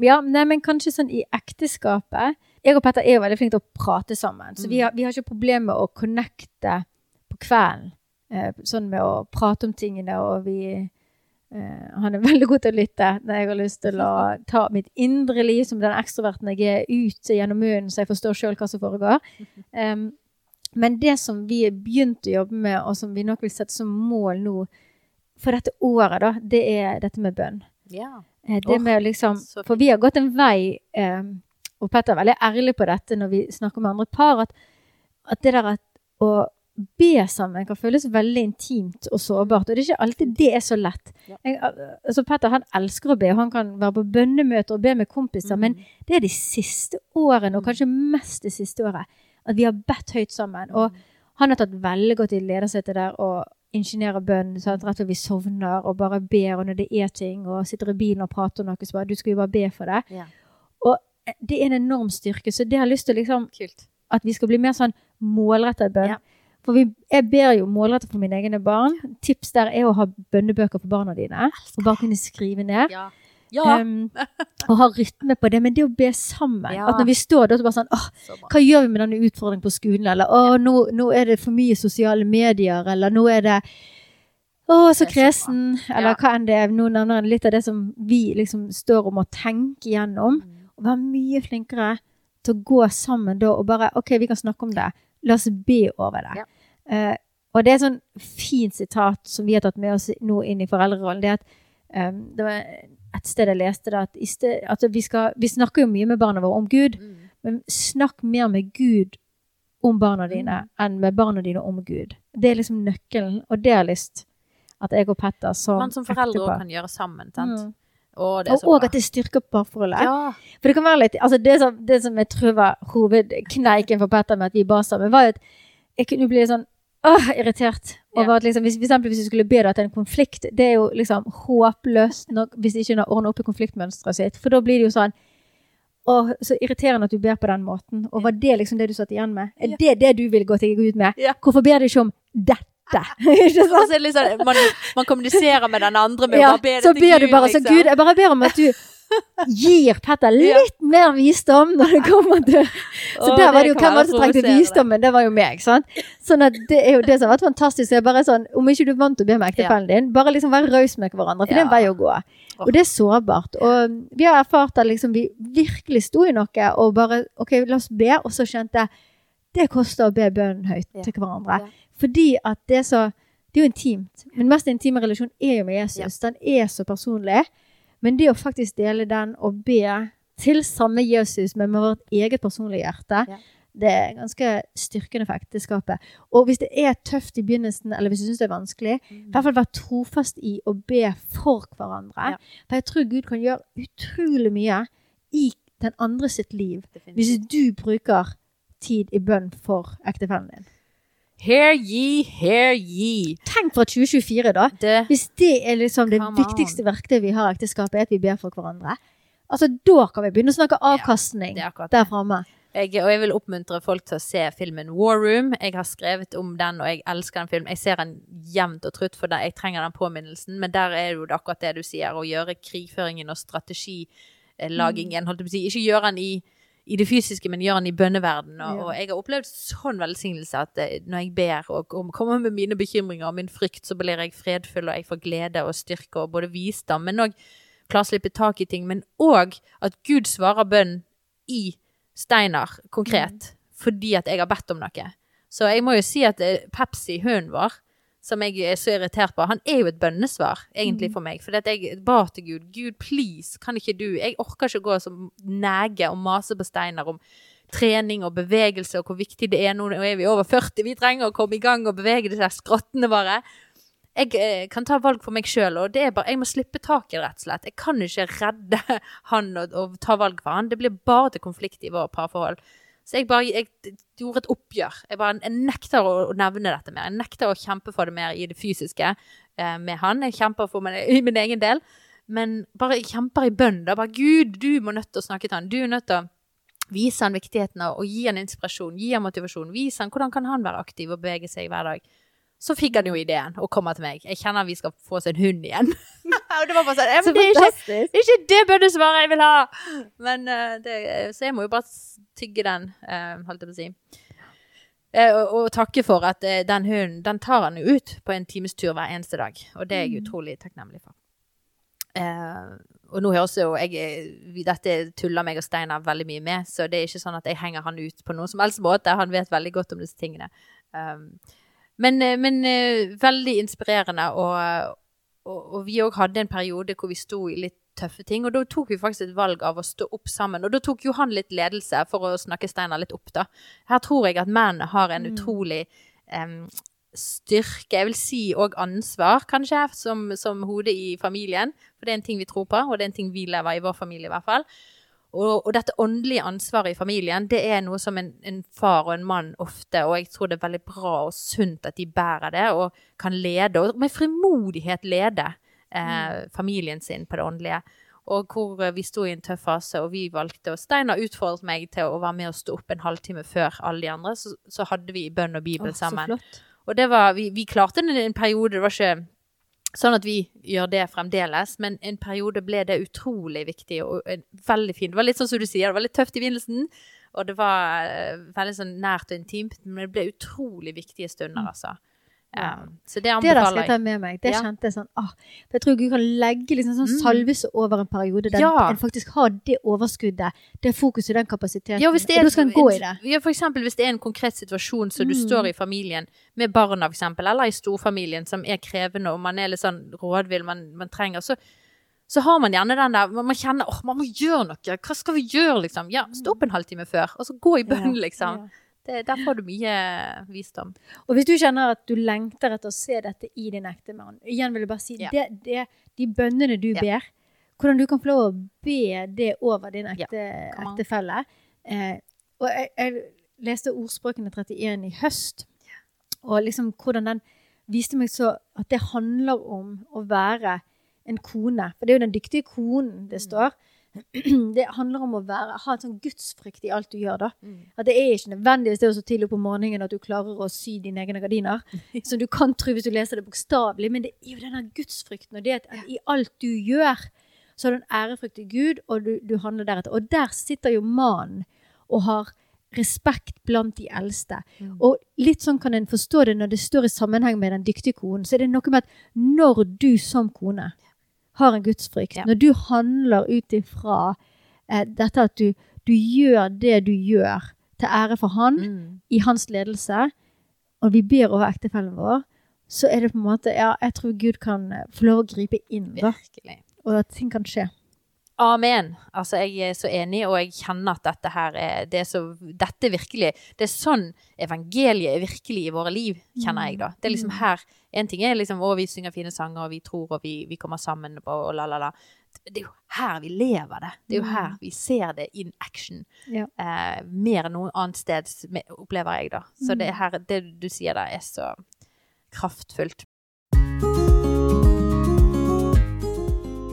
Ja, nei, men kanskje sånn i ekteskapet Jeg og Petter er jo veldig flinke til å prate sammen. Så vi, Mm. har, vi har ikke problemer med å connecte på kvelden. Eh, sånn med å prate om tingene, og vi eh, Han er veldig god til å lytte når jeg har lyst til å ta mitt indre liv som den ekstroverten jeg er, ut gjennom munnen, så jeg forstår sjøl hva som foregår. Men det som vi har begynt å jobbe med, og som vi nok vil sette som mål nå for dette året, da, det er dette med bønn. Ja. Eh, Det med liksom, for vi har gått en vei, og Petter er veldig ærlig på dette når vi snakker med andre par, at, at det der at å be sammen kan føles veldig intimt og sårbart, og det er ikke alltid det er så lett. Jeg, altså Petter han elsker å be, og han kan være på bønnemøter og be med kompiser, men det er de siste årene, og Mm. kanskje mest det siste året, at vi har bedt høyt sammen. Og han har tatt veldig godt i ledersetet der og ingeniører bønn, sånn, rett slett vi sovner og bare ber, og når det er ting, og sitter i bilen og prater om noe, så bare, du skal jo bare be for det. Ja. Og eh, det er en enorm styrke, så det har jeg lyst til liksom, Kult. at vi skal bli mer sånn målrettet bønn. Ja. For vi, jeg ber jo målrettet for mine egne barn. Tips der er å ha bønnebøker for barna dine, og bare kunne skrive ned. Ja. Ja. Um, og ha rytme på det, men det å be sammen. Ja. At når vi står der, så bare sånn åh, hva gjør vi med denne utfordringen på skolen? Eller åh, nå, nå er det for mye sosiale medier, eller nå er det å, så er så kresen, eller hva enn det er. Nå nevner jeg litt av det som vi liksom står om å tenke gjennom. Mm. Og være mye flinkere til å gå sammen da og bare OK, vi kan snakke om det. La oss be over det. Ja. Eh, og det er et sånn fint sitat som vi har tatt med oss nå inn i foreldrerollen. Det er at um, det var et sted jeg leste det, at, sted, at vi, skal, vi snakker jo mye med barna våre om Gud, Mm. men snakk mer med Gud om barna dine enn med barna dine om Gud. Det er liksom nøkkelen, og det har jeg lyst at jeg og Petter som Man som foreldre òg kan gjøre sammen, sant? Mm. Å, det Og, så og bra. at det styrker parforholdet. Ja. For det kan være litt altså det, som, det som jeg tror var hovedkneiken for Petter med at vi ba sammen, var jo at jeg kunne bli sånn åh, irritert over at liksom, hvis, for eksempel hvis du skulle be deg til en konflikt, det er jo liksom håpløst nok hvis ikke hun har ordnet opp i konfliktmønsteret sitt. For da blir det jo sånn Åh, så irriterende at du ber på den måten. Og var det liksom det du satt igjen med? Er det det du vil gå til ut med? Hvorfor ber du ikke om dette? så sånn, man, man kommuniserer med den andre med Ja, å bare be det så til ber du bare liksom. så liksom. Gud, jeg bare ber om at du gir Petter Ja. litt mer visdom når det kommer til Så oh, der var det jo hvem som trengte visdommen? Det var jo meg, sant? Sånn at det er jo det som har vært fantastisk. Jeg bare sånn, Om ikke du er vant til å be med ektefellen din, bare liksom være raus med hverandre, for det er en vei å gå. Og det er sårbart. Og vi har erfart at liksom vi virkelig sto i noe og bare OK, la oss be, og så skjønte jeg det koster å be bønnen høyt Ja. til hverandre. Ja. Fordi at det er så Det er jo intimt. Min mest intime relasjon er jo med Jesus. Den er så personlig. Men det å faktisk dele den og be til samme Jesus, men med vårt eget personlige hjerte, Ja. det er ganske styrkende for ekteskapet. Og hvis det er tøft i begynnelsen, eller hvis du syns det er vanskelig, i hvert fall vær trofast i å be for hverandre. Ja. For jeg tror Gud kan gjøre utrolig mye i den andre sitt liv hvis du bruker tid i bønn for ektefellen din. Hear ye, hear ye. Tenk fra 2024, da. Det, Hvis det er liksom det viktigste verktøyet vi har i ekteskapet, er at vi ber for hverandre. Altså, Da kan vi begynne å snakke avkastning er der framme. Jeg, og jeg vil oppmuntre folk til å se filmen War Room. Jeg har skrevet om den, og jeg elsker den filmen. Jeg ser den jevnt og trutt, for det. jeg trenger den påminnelsen. Men der er det akkurat det du sier, å gjøre krigføringen og strategilagingen, holdt jeg på å si. Ikke gjøre den i, i det fysiske, men gjør den i bønneverden. Og, og jeg har opplevd sånn velsignelse at eh, når jeg ber og kom- kommer med mine bekymringer og min frykt, så blir jeg fredfull, og jeg får glede og styrke og både visdom, men òg klarer å slippe tak i ting. Men òg at Gud svarer bønn i Steinar konkret, fordi at jeg har bedt om noe. Så jeg må jo si at eh, Pepsi, hunden vår, som jeg er så irritert på, han er jo et bønnesvar, egentlig, for meg. For jeg ba til Gud, Gud, please, kan ikke du Jeg orker ikke gå som nege og mase på Steinar om trening og bevegelse, og hvor viktig det er nå. Nå er vi over 40, vi trenger å komme i gang og bevege disse skrottene våre. Jeg eh, kan ta valg for meg sjøl, og det er bare, jeg må slippe tak i det, rett og slett. Jeg kan ikke redde han og, og ta valg for han. Det blir bare til konflikt i våre parforhold. Så jeg bare jeg gjorde et oppgjør. Jeg, bare, jeg nekter å, nevne dette mer. Jeg nekter å kjempe for det mer i det fysiske eh, med han. Jeg kjemper for min, min egen del. Men bare jeg kjemper i bønn. Da bare Gud, du må nødt til å snakke til han. Du er nødt til å vise han viktigheten av å gi han inspirasjon, gi han motivasjon. Vise han hvordan kan han være aktiv og bevege seg hver dag. Så fikk han jo ideen og kommer til meg. Jeg kjenner vi skal få oss en hund igjen. og det var bare sånn, Så det er ikke ikke det bønnesvaret jeg vil ha! Men uh, det, så jeg må jo bare tygge den, uh, holdt jeg på å si. Eh, og, og takke for at den hunden, den tar han jo ut på en times tur hver eneste dag. Og det er jeg utrolig takknemlig for. Eh, og nå høres jo jeg Dette tuller meg og Steinar veldig mye med, så det er ikke sånn at jeg henger han ut på noen som helst måte. Han vet veldig godt om disse tingene. Um, men eh, men eh, veldig inspirerende, og, og, og vi òg hadde en periode hvor vi sto i litt tøffe ting, og da tok vi faktisk et valg av å stå opp sammen. Og da tok jo han litt ledelse, for å snakke Steinar litt opp, da. Her tror jeg at menn har en utrolig um, styrke, jeg vil si òg ansvar, kanskje, som, som hode i familien. For det er en ting vi tror på, og det er en ting vi lever i vår familie, i hvert fall. Og, og dette åndelige ansvaret i familien, det er noe som en, en far og en mann ofte, og jeg tror det er veldig bra og sunt at de bærer det, og kan lede, og med frimodighet lede eh, familien sin på det åndelige. Og hvor eh, vi sto i en tøff fase, og vi valgte, og Steinar utfordret meg til å være med og stå opp en halvtime før alle de andre, så, så hadde vi bønn og bibel så sammen. Og det var, vi, vi klarte det en periode, det var ikke sånn at vi gjør det fremdeles, men en periode ble det utrolig viktig og veldig fint. Det var litt sånn som du sier, det var litt tøft i begynnelsen, og det var eh, veldig sånn nært og intimt, men det ble utrolig viktige stunder, altså. Ja. Um, så det Det der skal jeg ta med meg. Det Ja. kjente jeg sånn ah, Jeg tror Gud kan legge liksom sånn Mm. salvelse over en periode der Ja. en faktisk har det overskuddet, det fokuset, den kapasiteten. Ja, hvis det og er, da skal en gå i det. Ja, for eksempel hvis det er en konkret situasjon som du Mm. står i familien, med barna for eksempel, eller i storfamilien, som er krevende, og man er litt sånn rådvill, man, man trenger, så, så har man gjerne den der, man, kjenner, åh, man må gjøre noe, hva skal vi gjøre, liksom? Ja, stå opp en halvtime før, og så gå i bønn, Ja, liksom. ja. Det, der får du mye visdom. Og hvis du kjenner at du lengter etter å se dette i din ektemann, igjen vil jeg bare si Ja. det, det, de bønnene du Ja. ber, hvordan du kan få lov å be det over din ekte, ja. ektefelle. Eh, og jeg, jeg leste ordspråkene 31 i høst, Og liksom hvordan den viste meg så at det handler om å være en kone. For det er jo den dyktige konen det står. Det handler om å være, ha en sånn gudsfrykt i alt du gjør. da. At det er ikke nødvendigvis det å stå tidlig opp om morgenen at du klarer å sy dine egne gardiner. Som du kan tro hvis du leser det bokstavelig, men det er jo denne gudsfrykten. Og det at i alt du gjør, så har du en ærefrykt til Gud, og du, du handler deretter. Og der sitter jo mannen og har respekt blant de eldste. Mm. Og litt sånn kan en forstå det når det står i sammenheng med den dyktige konen. Så er det noe med at når du som kone har en gudsfrykt, Ja. når du handler ut ifra eh, dette at du, du gjør det du gjør til ære for han, Mm. i hans ledelse, og vi ber over ektefellen vår, så er det på en måte Ja, jeg tror Gud kan eh, få lov å gripe inn, da, Virkelig. og at ting kan skje. Amen. Altså, jeg er så enig, og jeg kjenner at dette her er det er så Dette virkelig Det er sånn evangeliet er virkelig i våre liv, kjenner jeg, da. Det er liksom Mm. her En ting er liksom å, vi synger fine sanger, og vi tror, og vi, vi kommer sammen, og, og la, la, la. Det er jo her vi lever det. Det er jo Mm. her vi ser det in action. Ja. Eh, mer enn noe annet sted, opplever jeg, da. Så Mm. det her, det du sier der, er så kraftfullt.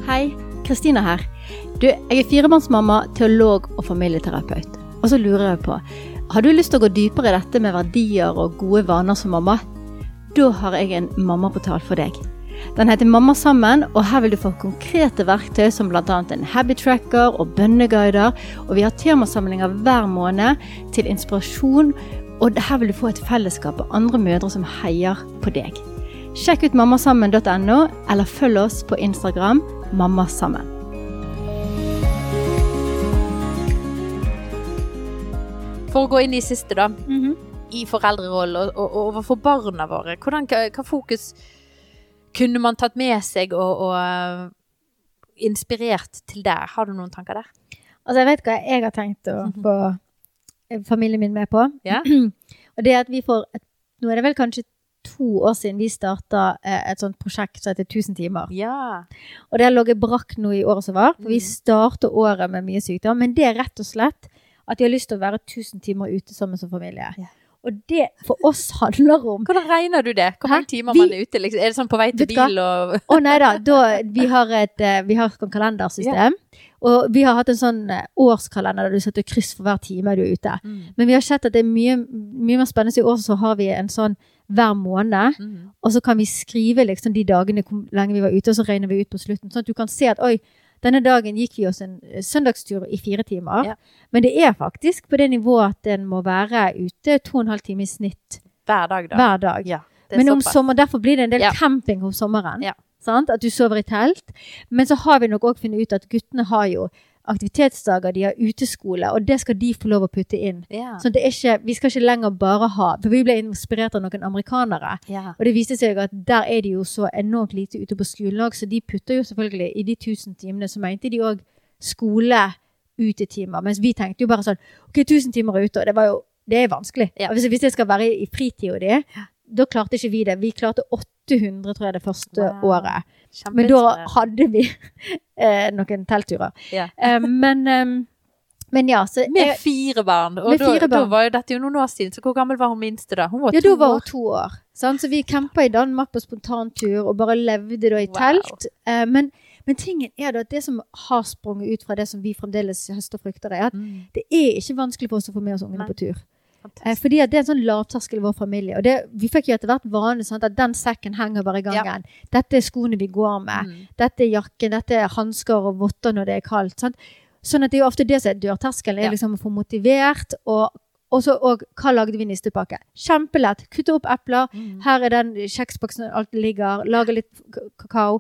Hei, Kristina her. Du, jeg er firemannsmamma, teolog og familieterapeut. Og så lurer jeg på, har du lyst til å gå dypere i dette med verdier og gode vaner som mamma? Da har jeg en mammaportal for deg. Den heter Mamma sammen, og her vil du få konkrete verktøy som bl.a. en habit tracker og bønneguider. Og vi har temasamlinger hver måned til inspirasjon, og her vil du få et fellesskap av andre mødre som heier på deg. Sjekk ut mammasammen.no, eller følg oss på Instagram mammasammen. For å gå inn i siste, da. i foreldrerollen og, og, og overfor barna våre. Hvordan, hva, hva fokus kunne man tatt med seg og, og eh, inspirert til der? Har du noen tanker der? Altså, jeg vet hva jeg har tenkt å få eh, familien min med på. Ja. og det er at vi får et, Nå er det vel kanskje to år siden vi starta eh, et sånt prosjekt som heter 1000 timer. Ja. Og det har ligget brakk nå i året som var. For vi Mhm. starter året med mye sykdom. Men det er rett og slett at de har lyst til å være 1000 timer ute sammen som familie. Ja. Og det for oss handler om Hvordan regner du det? Hvor mange timer Vi- man er ute? Liksom? Er det sånn på vei til bil og Å nei da, da vi har et eh, vi har et kalendersystem. Og vi har hatt en sånn eh, årskalender der du setter kryss for hver time du er ute. mm. Men vi har sett at det er mye, mye mer spennende. I år så har vi en sånn hver måned. Mm. Og så kan vi skrive liksom de dagene hvor lenge vi var ute, og så regner vi ut på slutten. Sånn at du kan se at oi, denne dagen gikk vi oss en eh, søndagstur i fire timer. Ja. Men det er faktisk på det nivået at en må være ute to og en halv time i snitt Hver dag, da. hver dag. Ja, Men om sommer, derfor blir det en del Ja. camping om sommeren. At du sover i telt. Men så har vi nok òg funnet ut at guttene har jo aktivitetsdager, de har uteskole, og det skal de få lov å putte inn. Yeah. Så det er ikke, vi skal ikke lenger bare ha For vi ble inspirert av noen amerikanere. Yeah. Og det viste seg at der er de jo så enormt lite ute på skolen òg, så de putter jo selvfølgelig i de 1000 timene, så mente de òg skole-utetimer. Mens vi tenkte jo bare sånn OK, 1000 timer ute, og det var jo Det er vanskelig. Ja. Hvis, hvis det skal være i fritida di, da klarte ikke vi det. Vi klarte 800, tror jeg, det første Wow. året. Men da hadde vi eh, noen teltturer. Ja. Eh, men, eh, men ja, så Med fire barn. Og da, fire da var jo dette jo noen år siden, så hvor gammel var hun minste da? Hun var Ja, to da var år. hun to år. Sant? Så vi campa i Danmark på spontantur og bare levde da i Wow. telt. Eh, men, men tingen er da at det som har sprunget ut fra det som vi fremdeles høster frukter, er at Mm. det er ikke vanskelig for oss å få med oss ungene på tur. Eh, Fantastisk. fordi at det er en sånn lavterskel i vår familie. Og det, vi fikk jo etter hvert vane sånn at den sekken henger bare i gangen. Dette er skoene vi går med. Mm. Dette er jakken, dette er hansker og votter når det er kaldt. Sant? Sånn at det er jo ofte det som er dørterskelen, er Ja. liksom å få motivert. Og og så hva lagde vi i nistepakke? Kjempelett. Kutte opp epler. Mm. Her er den kjeksboksen alt ligger. Lage litt kakao.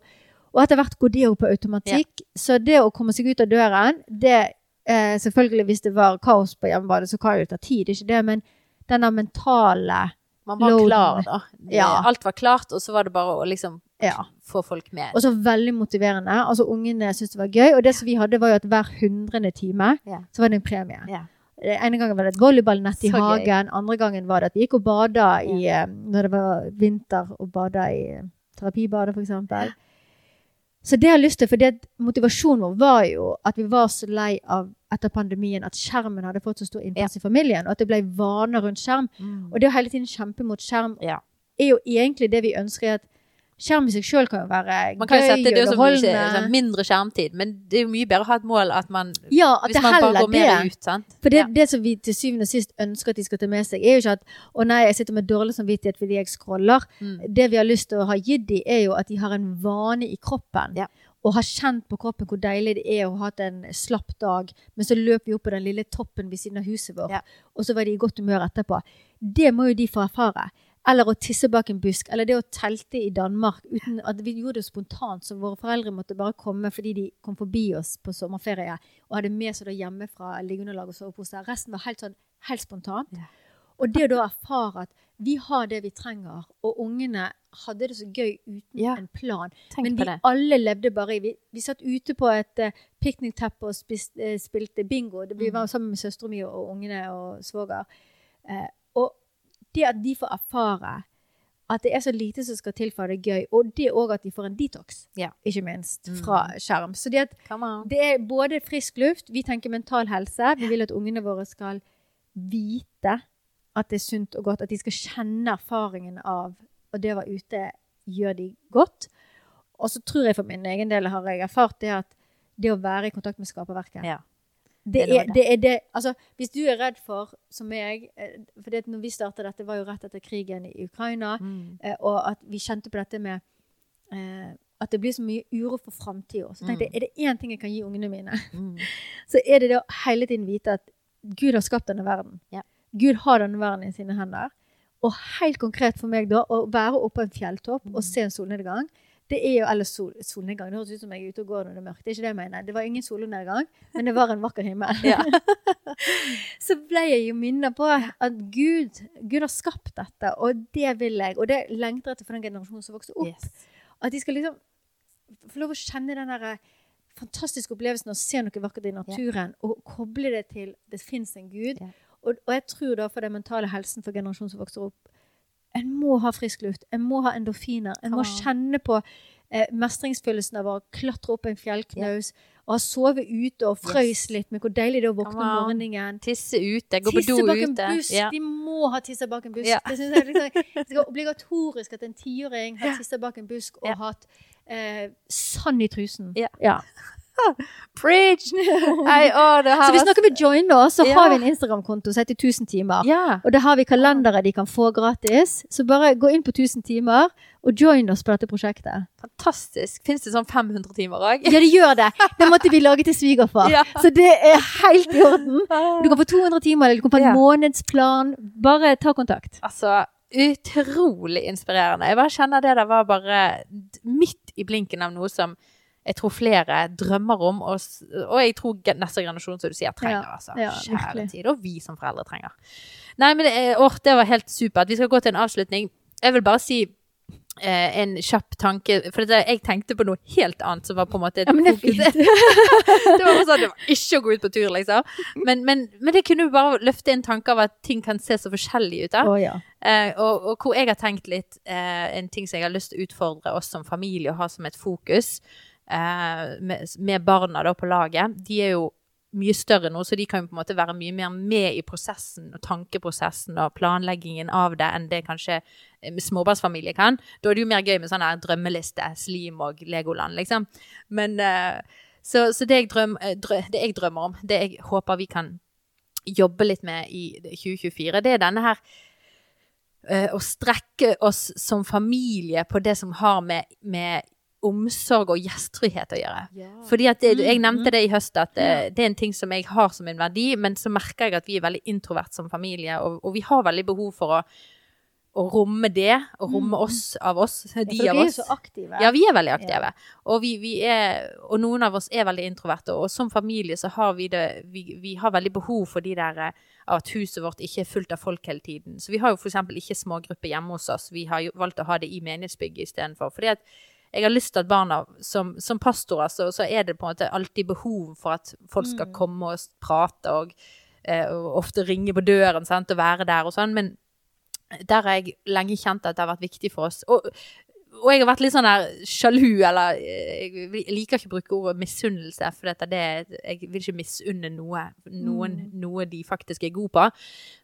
Og etter hvert går det jo på automatikk. Så det å komme seg ut av døren, det eh, Selvfølgelig, hvis det var kaos på hjemmebane, så kan det jo ta tid, ikke det, men denne mentale Man var Loaden. klar, da. Ja. Alt var klart, og så var det bare å liksom Ja. få folk med. Og så veldig motiverende. Altså Ungene syntes det var gøy. Og det som vi hadde, var jo at hver hundrende time Ja. så var det en premie. Ja. Det ene gangen var det et volleyballnett i Så gøy. hagen. Andre gangen var det at vi gikk og bada i eh, Når det var vinter, og bada i terapibadet, for eksempel. Så det jeg har lyst til, for det, motivasjonen vår var jo at vi var så lei av etter pandemien at skjermen hadde fått så stor innpass i familien, og at det ble vaner rundt skjerm. Og det å hele tiden kjempe mot skjerm Ja. er jo egentlig det vi ønsker. at Skjerm i seg sjøl kan jo være Man kan gøy sette det og underholdende. sånn mindre skjermtid, men det er jo mye bedre å ha et mål at man Ja, at Hvis man bare går går mer det. ut, sant. For det, Ja. det som vi til syvende og sist ønsker at de skal ta med seg, er jo ikke at å nei, jeg sitter med dårlig samvittighet fordi jeg scroller. Mm. Det vi har lyst til å ha gitt dem, er jo at de har en vane i kroppen. Ja. Og har kjent på kroppen hvor deilig det er å ha hatt en slapp dag, men så løper vi opp på den lille toppen ved siden av huset vårt, Ja. og så var de i godt humør etterpå. Det må jo de få erfare. Eller å tisse bak en busk, eller det å telte i Danmark uten at vi gjorde det spontant, så våre foreldre måtte bare komme fordi de kom forbi oss på sommerferie og hadde med seg det hjemme fra liggeunderlag og sovepose. Resten var helt sånn helt spontant. Ja. Og det å da erfare at vi har det vi trenger, og ungene hadde det så gøy uten Ja. en plan. Tenk Men vi det. alle levde bare i Vi, vi satt ute på et uh, piknikteppe og spist, uh, spilte bingo. Det, vi Mm. var sammen med søstera mi og ungene og svoger. Og det at de får erfare at det er så lite som skal til for at det er gøy, og det òg at de får en detox, Ja. ikke minst, Mm. fra skjerm. Så det, det er både frisk luft, vi tenker mental helse, vi vil at ungene våre skal vite at det er sunt og godt, at de skal kjenne erfaringen av og det å være ute gjør de godt. Og så tror jeg for min egen del har jeg erfart det at det å være i kontakt med skaperverket Ja. Det er det er det Altså, hvis du er redd for, som meg eh, For det når vi starta dette, var jo rett etter krigen i Ukraina, Mm. eh, og at vi kjente på dette med eh, at det blir så mye uro for framtida. Så tenkte jeg, er det én ting jeg kan gi ungene mine, Mm. så er det det å hele tiden vite at Gud har skapt denne verden. Ja. Gud har denne verden i sine hender. Og helt konkret for meg da, å være oppe på en fjelltopp Mm. og se en solnedgang, det er jo, eller sol, solnedgang, det høres ut som jeg er ute og går når det er mørkt. Det er ikke det jeg mener. Det var ingen solnedgang, men det var en vakker himmel. Ja. så ble jeg jo minnet på at Gud, Gud har skapt dette, og det vil jeg. Og det lengter jeg etter for den generasjonen som vokser opp. Yes. At de skal liksom få lov å kjenne den derre fantastiske opplevelsen å se noe vakkert i naturen, og koble det til det fins en Gud. Ja. Og, og jeg tror da for den mentale helsen for generasjonen som vokser opp, en må ha frisk luft, en må ha endorfiner, en må ah. kjenne på eh, mestringsfølelsen av å klatre opp en fjellknaus, og ha sovet ute og frøys litt med hvor deilig det er å våkne om morgenen. Tisse ute, gå på Tisse do bak en ute. busk. Ja. De må ha tissa bak en busk. Ja. Det synes jeg liksom, det skal obligatorisk at en tiåring har tissa bak en busk og Ja. hatt eh, sand i trusen. Ja. Preach! Det her Så hvis noen vil joine oss, så Ja. har vi en Instagram-konto som heter 1000 timer. Ja. Og der har vi kalendere de kan få gratis. Så bare gå inn på 1000 timer og join oss på dette prosjektet. Fantastisk. Fins det sånn 500 timer òg? Ja, det gjør det! Det måtte vi lage til svigerfar. Ja. Så det er helt i orden. Du kan få 200 timer, eller du kan få en månedsplan. Bare ta kontakt. Altså, utrolig inspirerende. Jeg bare kjenner det der var bare midt i blinken av noe som jeg tror flere drømmer om, og, og jeg tror neste generasjon, som du sier, trenger. Ja, altså. ja, Kjære tid. Og vi som foreldre trenger. Nei, men det, er- det var helt supert. Vi skal gå til en avslutning. Jeg vil bare si eh, en kjapp tanke, for det, jeg tenkte på noe helt annet som var på en måte Ja, men det er fint. det var sånn, det var ikke å gå ut på tur, liksom. Men, men, men det kunne jo bare løfte en tanke av at ting kan se så forskjellig ut. da. Å ja. Eh, og, og hvor jeg har tenkt litt eh, En ting som jeg har lyst til å utfordre oss som familie og ha som et fokus eh, med, med barna da på laget. De er jo mye større nå, så de kan jo på en måte være mye mer med i prosessen og tankeprosessen og planleggingen av det enn det kanskje småbarnsfamilier kan. Da er det jo mer gøy med sånn her drømmeliste, Slim og Legoland, liksom. Men eh, så, så det, jeg drøm, eh, det jeg drømmer om, det jeg håper vi kan jobbe litt med i 2024, det er denne her eh, å strekke oss som familie på det som har med, med omsorg og gjestfrihet å gjøre. Fordi at det, Jeg nevnte det i høst, at det, det er en ting som jeg har som en verdi, men så merker jeg at vi er veldig introvert som familie, og, og vi har veldig behov for å, å romme det, og romme oss av oss, de av oss. Vi er så aktive. Ja, vi er veldig aktive. Og, vi, vi er, og noen av oss er veldig introverte. Og som familie så har vi det Vi, vi har veldig behov for de der eh, at huset vårt ikke er fullt av folk hele tiden. Så vi har jo f.eks. ikke smågrupper hjemme hos oss. Vi har jo valgt å ha det i menighetsbygget istedenfor. Fordi at jeg har lyst til at barna Som, som pastorer så, så er det på en måte alltid behov for at folk skal komme og prate og, eh, og ofte ringe på døren sant, og være der og sånn. Men der har jeg lenge kjent at det har vært viktig for oss. Og, og jeg har vært litt sånn der sjalu, eller eh, Jeg liker ikke å bruke ordet misunnelse, for dette, det, jeg vil ikke misunne noe, noen Mm. noe de faktisk er gode på.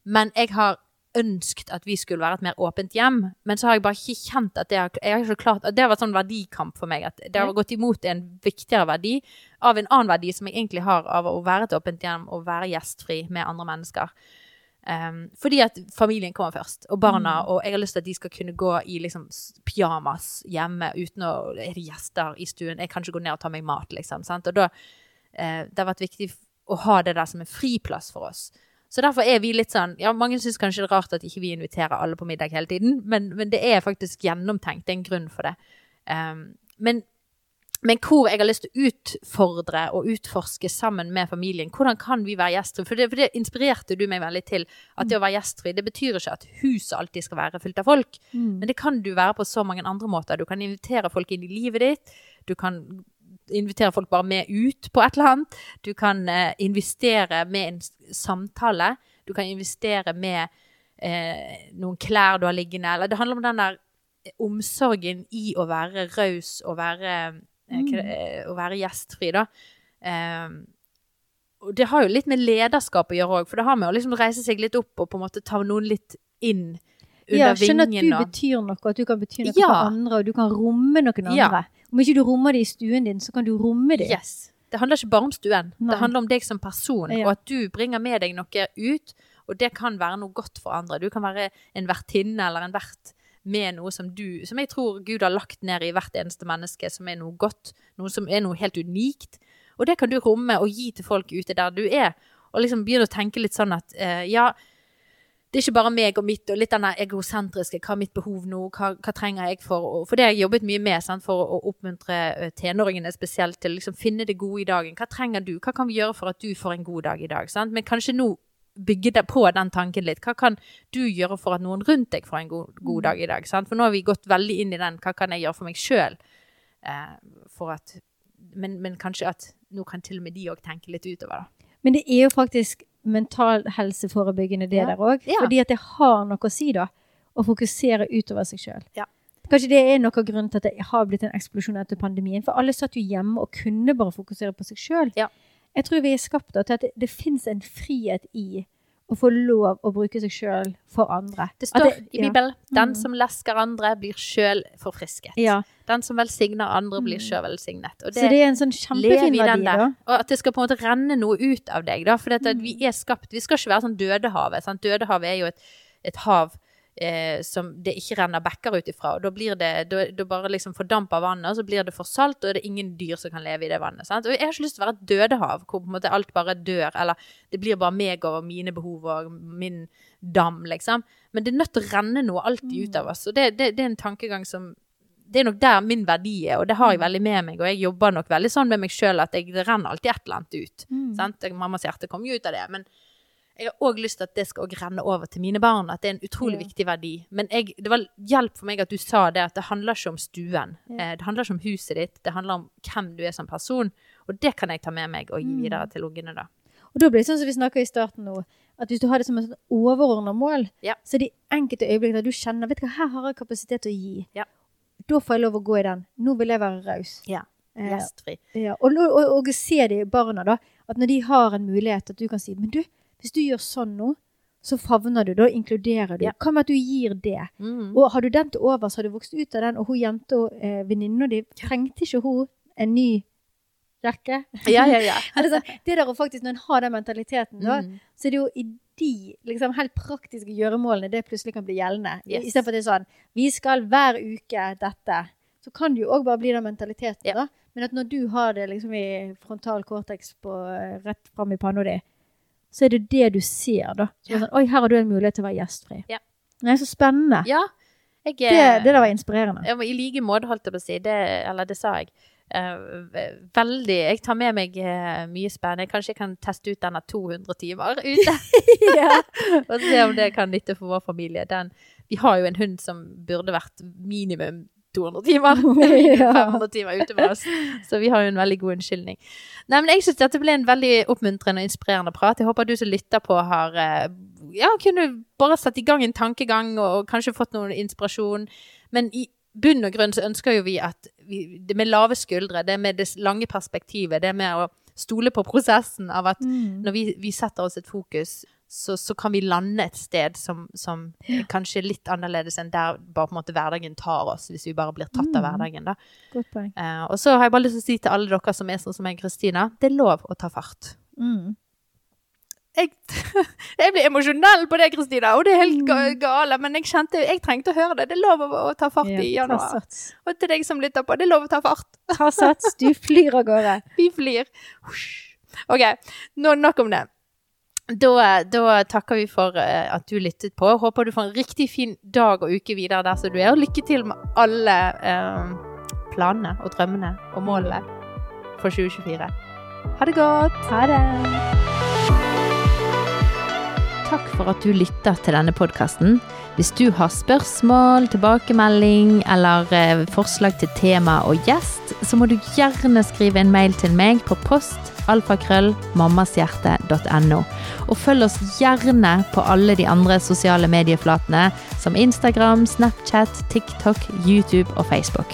Men jeg har ønsket at vi skulle være et mer åpent hjem. Men så har jeg bare ikke kjent at det har, jeg har ikke klart, at det har vært sånn verdikamp for meg. At det har gått imot en viktigere verdi av en annen verdi som jeg egentlig har av å være et åpent hjem og være gjestfri med andre mennesker. Um, fordi at familien kommer først, og barna, og jeg har lyst til at de skal kunne gå i liksom pyjamas hjemme uten å Er det gjester i stuen? Jeg kan ikke gå ned og ta meg mat, liksom. Sant? Og da uh, Det har vært viktig å ha det der som en friplass for oss. Så derfor er vi litt sånn Ja, mange syns kanskje det er rart at ikke vi inviterer alle på middag hele tiden, men, men det er faktisk gjennomtenkt. Det er en grunn for det. Um, men men hvor jeg har lyst til å utfordre og utforske sammen med familien. Hvordan kan vi være gjestfrie? For det, for det inspirerte du meg veldig til. At det å være gjestfri, det betyr ikke at huset alltid skal være fylt av folk. Mm. Men det kan du være på så mange andre måter. Du kan invitere folk inn i livet ditt. Du kan invitere folk bare med ut på et eller annet. Du kan eh, investere med en samtale. Du kan investere med eh, noen klær du har liggende. Eller det handler om den der omsorgen i å være raus og være, eh, eh, å være gjestfri, da. Eh, og det har jo litt med lederskap å gjøre òg, for det har med å liksom reise seg litt opp og på en måte ta noen litt inn under Ja, skjønne at du og- betyr noe, at du kan bety noe Ja. for andre, og du kan romme noen andre. Ja. Om ikke du rommer det i stuen din, så kan du romme det. Yes. Det handler ikke bare om stuen. Nei. Det handler om deg som person, Ja. og at du bringer med deg noe ut. Og det kan være noe godt for andre. Du kan være en vertinne eller en vert med noe som du Som jeg tror Gud har lagt ned i hvert eneste menneske, som er noe godt. Noe som er noe helt unikt. Og det kan du romme og gi til folk ute der du er. Og liksom begynne å tenke litt sånn at eh, ja, det er ikke bare meg og mitt, og litt den egosentriske, hva er mitt behov nå, hva, hva trenger jeg for, å for det har jeg jobbet mye med, sant, for å, oppmuntre eh, tenåringene spesielt til å liksom finne det gode i dagen. Hva trenger du? Hva kan vi gjøre for at du får en god dag i dag? Sant? Men kanskje nå bygge deg på den tanken litt. Hva kan du gjøre for at noen rundt deg får en god, god dag i dag? Sant? For nå har vi gått veldig inn i den, hva kan jeg gjøre for meg sjøl? Eh, for at men, men kanskje at nå kan til og med de òg tenke litt utover, da. Men det er jo faktisk mentalhelseforebyggende det Ja. der òg. Ja. Fordi at det har noe å si, da. Å fokusere utover seg sjøl. Ja. Kanskje det er noe av grunnen til at det har blitt en eksplosjon etter pandemien. For alle satt jo hjemme og kunne bare fokusere på seg sjøl. Ja. Jeg tror vi er skapt da, til at det, det fins en frihet i å få lov å bruke seg sjøl for andre. Det står det- i ja. Bibelen den Mm. som lesker andre, blir sjøl forfrisket. Ja. Den som velsigner andre, blir Mm. sjøl velsignet. Og Så det er en sånn kjempefin verdi, da. Og at det skal på en måte renne noe ut av deg. Da, for dette, Mm. vi er skapt Vi skal ikke være sånn Dødehavet. Sant? Dødehavet er jo et, et hav eh, som det ikke renner bekker ut ifra. Og da blir det da, da bare liksom fordamper vannet, og så blir det for salt, og det er ingen dyr som kan leve i det vannet. Sant? Og jeg har ikke lyst til å være et dødehav hvor på en måte alt bare dør, eller det blir bare meg og mine behov og min dam, liksom. Men det er nødt til å renne noe alltid ut av oss. Og det, det, det er en tankegang som det er nok der min verdi er, og det har jeg veldig med meg. Og jeg jobber nok veldig sånn med meg sjøl at jeg, det renner alltid et eller annet ut. Mm. Mammas hjerte kom jo ut av det. Men jeg har òg lyst til at det skal renne over til mine barn. At det er en utrolig Ja. viktig verdi. Men jeg, det var hjelp for meg at du sa det, at det handler ikke om stuen. Ja. Eh, Det handler ikke om huset ditt. Det handler om hvem du er som person. Og det kan jeg ta med meg og gi Mm. videre til ungene, da. Og da blir det sånn som vi snakka i starten nå, at hvis du har det som et overordna mål, Ja. så er det enkelte øyeblikk der du kjenner vet du hva, her har jeg kapasitet til å gi. Ja. Da får jeg lov å gå i den. Nå vil jeg være raus. Ja. Eh, Gjestfri. ja. Og, og, og se de barna, da. At når de har en mulighet, at du kan si Men du, hvis du gjør sånn nå, så favner du. Da inkluderer du. Ja. Hva med at du gir det? Mm. Og har du den til overs, har du vokst ut av den, og hun jenta, eh, venninna di, trengte ikke hun en ny jakke? Ja, ja, ja. altså, det, der å faktisk, Når en har den mentaliteten, da, Mm. så er det jo i de liksom, helt praktiske gjøremålene det plutselig kan bli gjeldende. Yes. Istedenfor at det er sånn Vi skal hver uke dette. Så kan det jo òg bare bli den mentaliteten, Ja. da. Men at når du har det liksom i frontal cortex på, rett fram i panna di, så er det det du ser, da. Så ja. sånn, Oi, her har du en mulighet til å være gjestfri. Ja. Nei, så spennende. ja. Jeg, Det, eh, det der var inspirerende. Jeg, I like måte, holdt jeg på å si. Det, eller det sa jeg. Uh, veldig Jeg tar med meg uh, mye spennende. Kanskje jeg kan teste ut denne 200 timer ute. og se om det kan nytte for vår familie. Den, vi har jo en hund som burde vært minimum 200 timer. Ja. 500 timer ute med oss. Så vi har jo en veldig god unnskyldning. Nei, men jeg syns dette ble en veldig oppmuntrende og inspirerende prat. Jeg håper du som lytter på, har eh, ja, kunne bare satt i gang en tankegang og, og kanskje fått noen inspirasjon. Men i bunn og grunn så ønsker jo vi at vi, det med lave skuldre, det med det lange perspektivet, det med å stole på prosessen av at Mm. når vi, vi setter oss et fokus, så, så kan vi lande et sted som, som kanskje er litt annerledes enn der bare på en måte hverdagen tar oss, hvis vi bare blir tatt av Mm. hverdagen. da. Eh, og så har jeg bare lyst til å si til alle dere som er sånn som meg, Kristina, det er lov å ta fart. Mm. Jeg, jeg blir emosjonell på det, Kristina, og det er helt Mm. gale, men jeg kjente jeg trengte å høre det. Det er lov å, ta fart Ja, i januar. Og til deg som lytter på, det er lov å ta fart. Ta sats, du flyr av gårde. Vi flyr. Ok, nå nok om det. Da, da takker vi for eh, at du lyttet på. Håper du får en riktig fin dag og uke videre der som du er. Og lykke til med alle eh, planene og drømmene og målene for 2024. Ha det godt! Ha det. Takk for at du lytter til denne podkasten. Hvis du har spørsmål, tilbakemelding eller eh, forslag til tema og gjest, så må du gjerne skrive en mail til meg på post alfakrøllmammashjerte.no. Og følg oss gjerne på alle de andre sosiale medieflatene som Instagram, Snapchat, TikTok, YouTube og Facebook.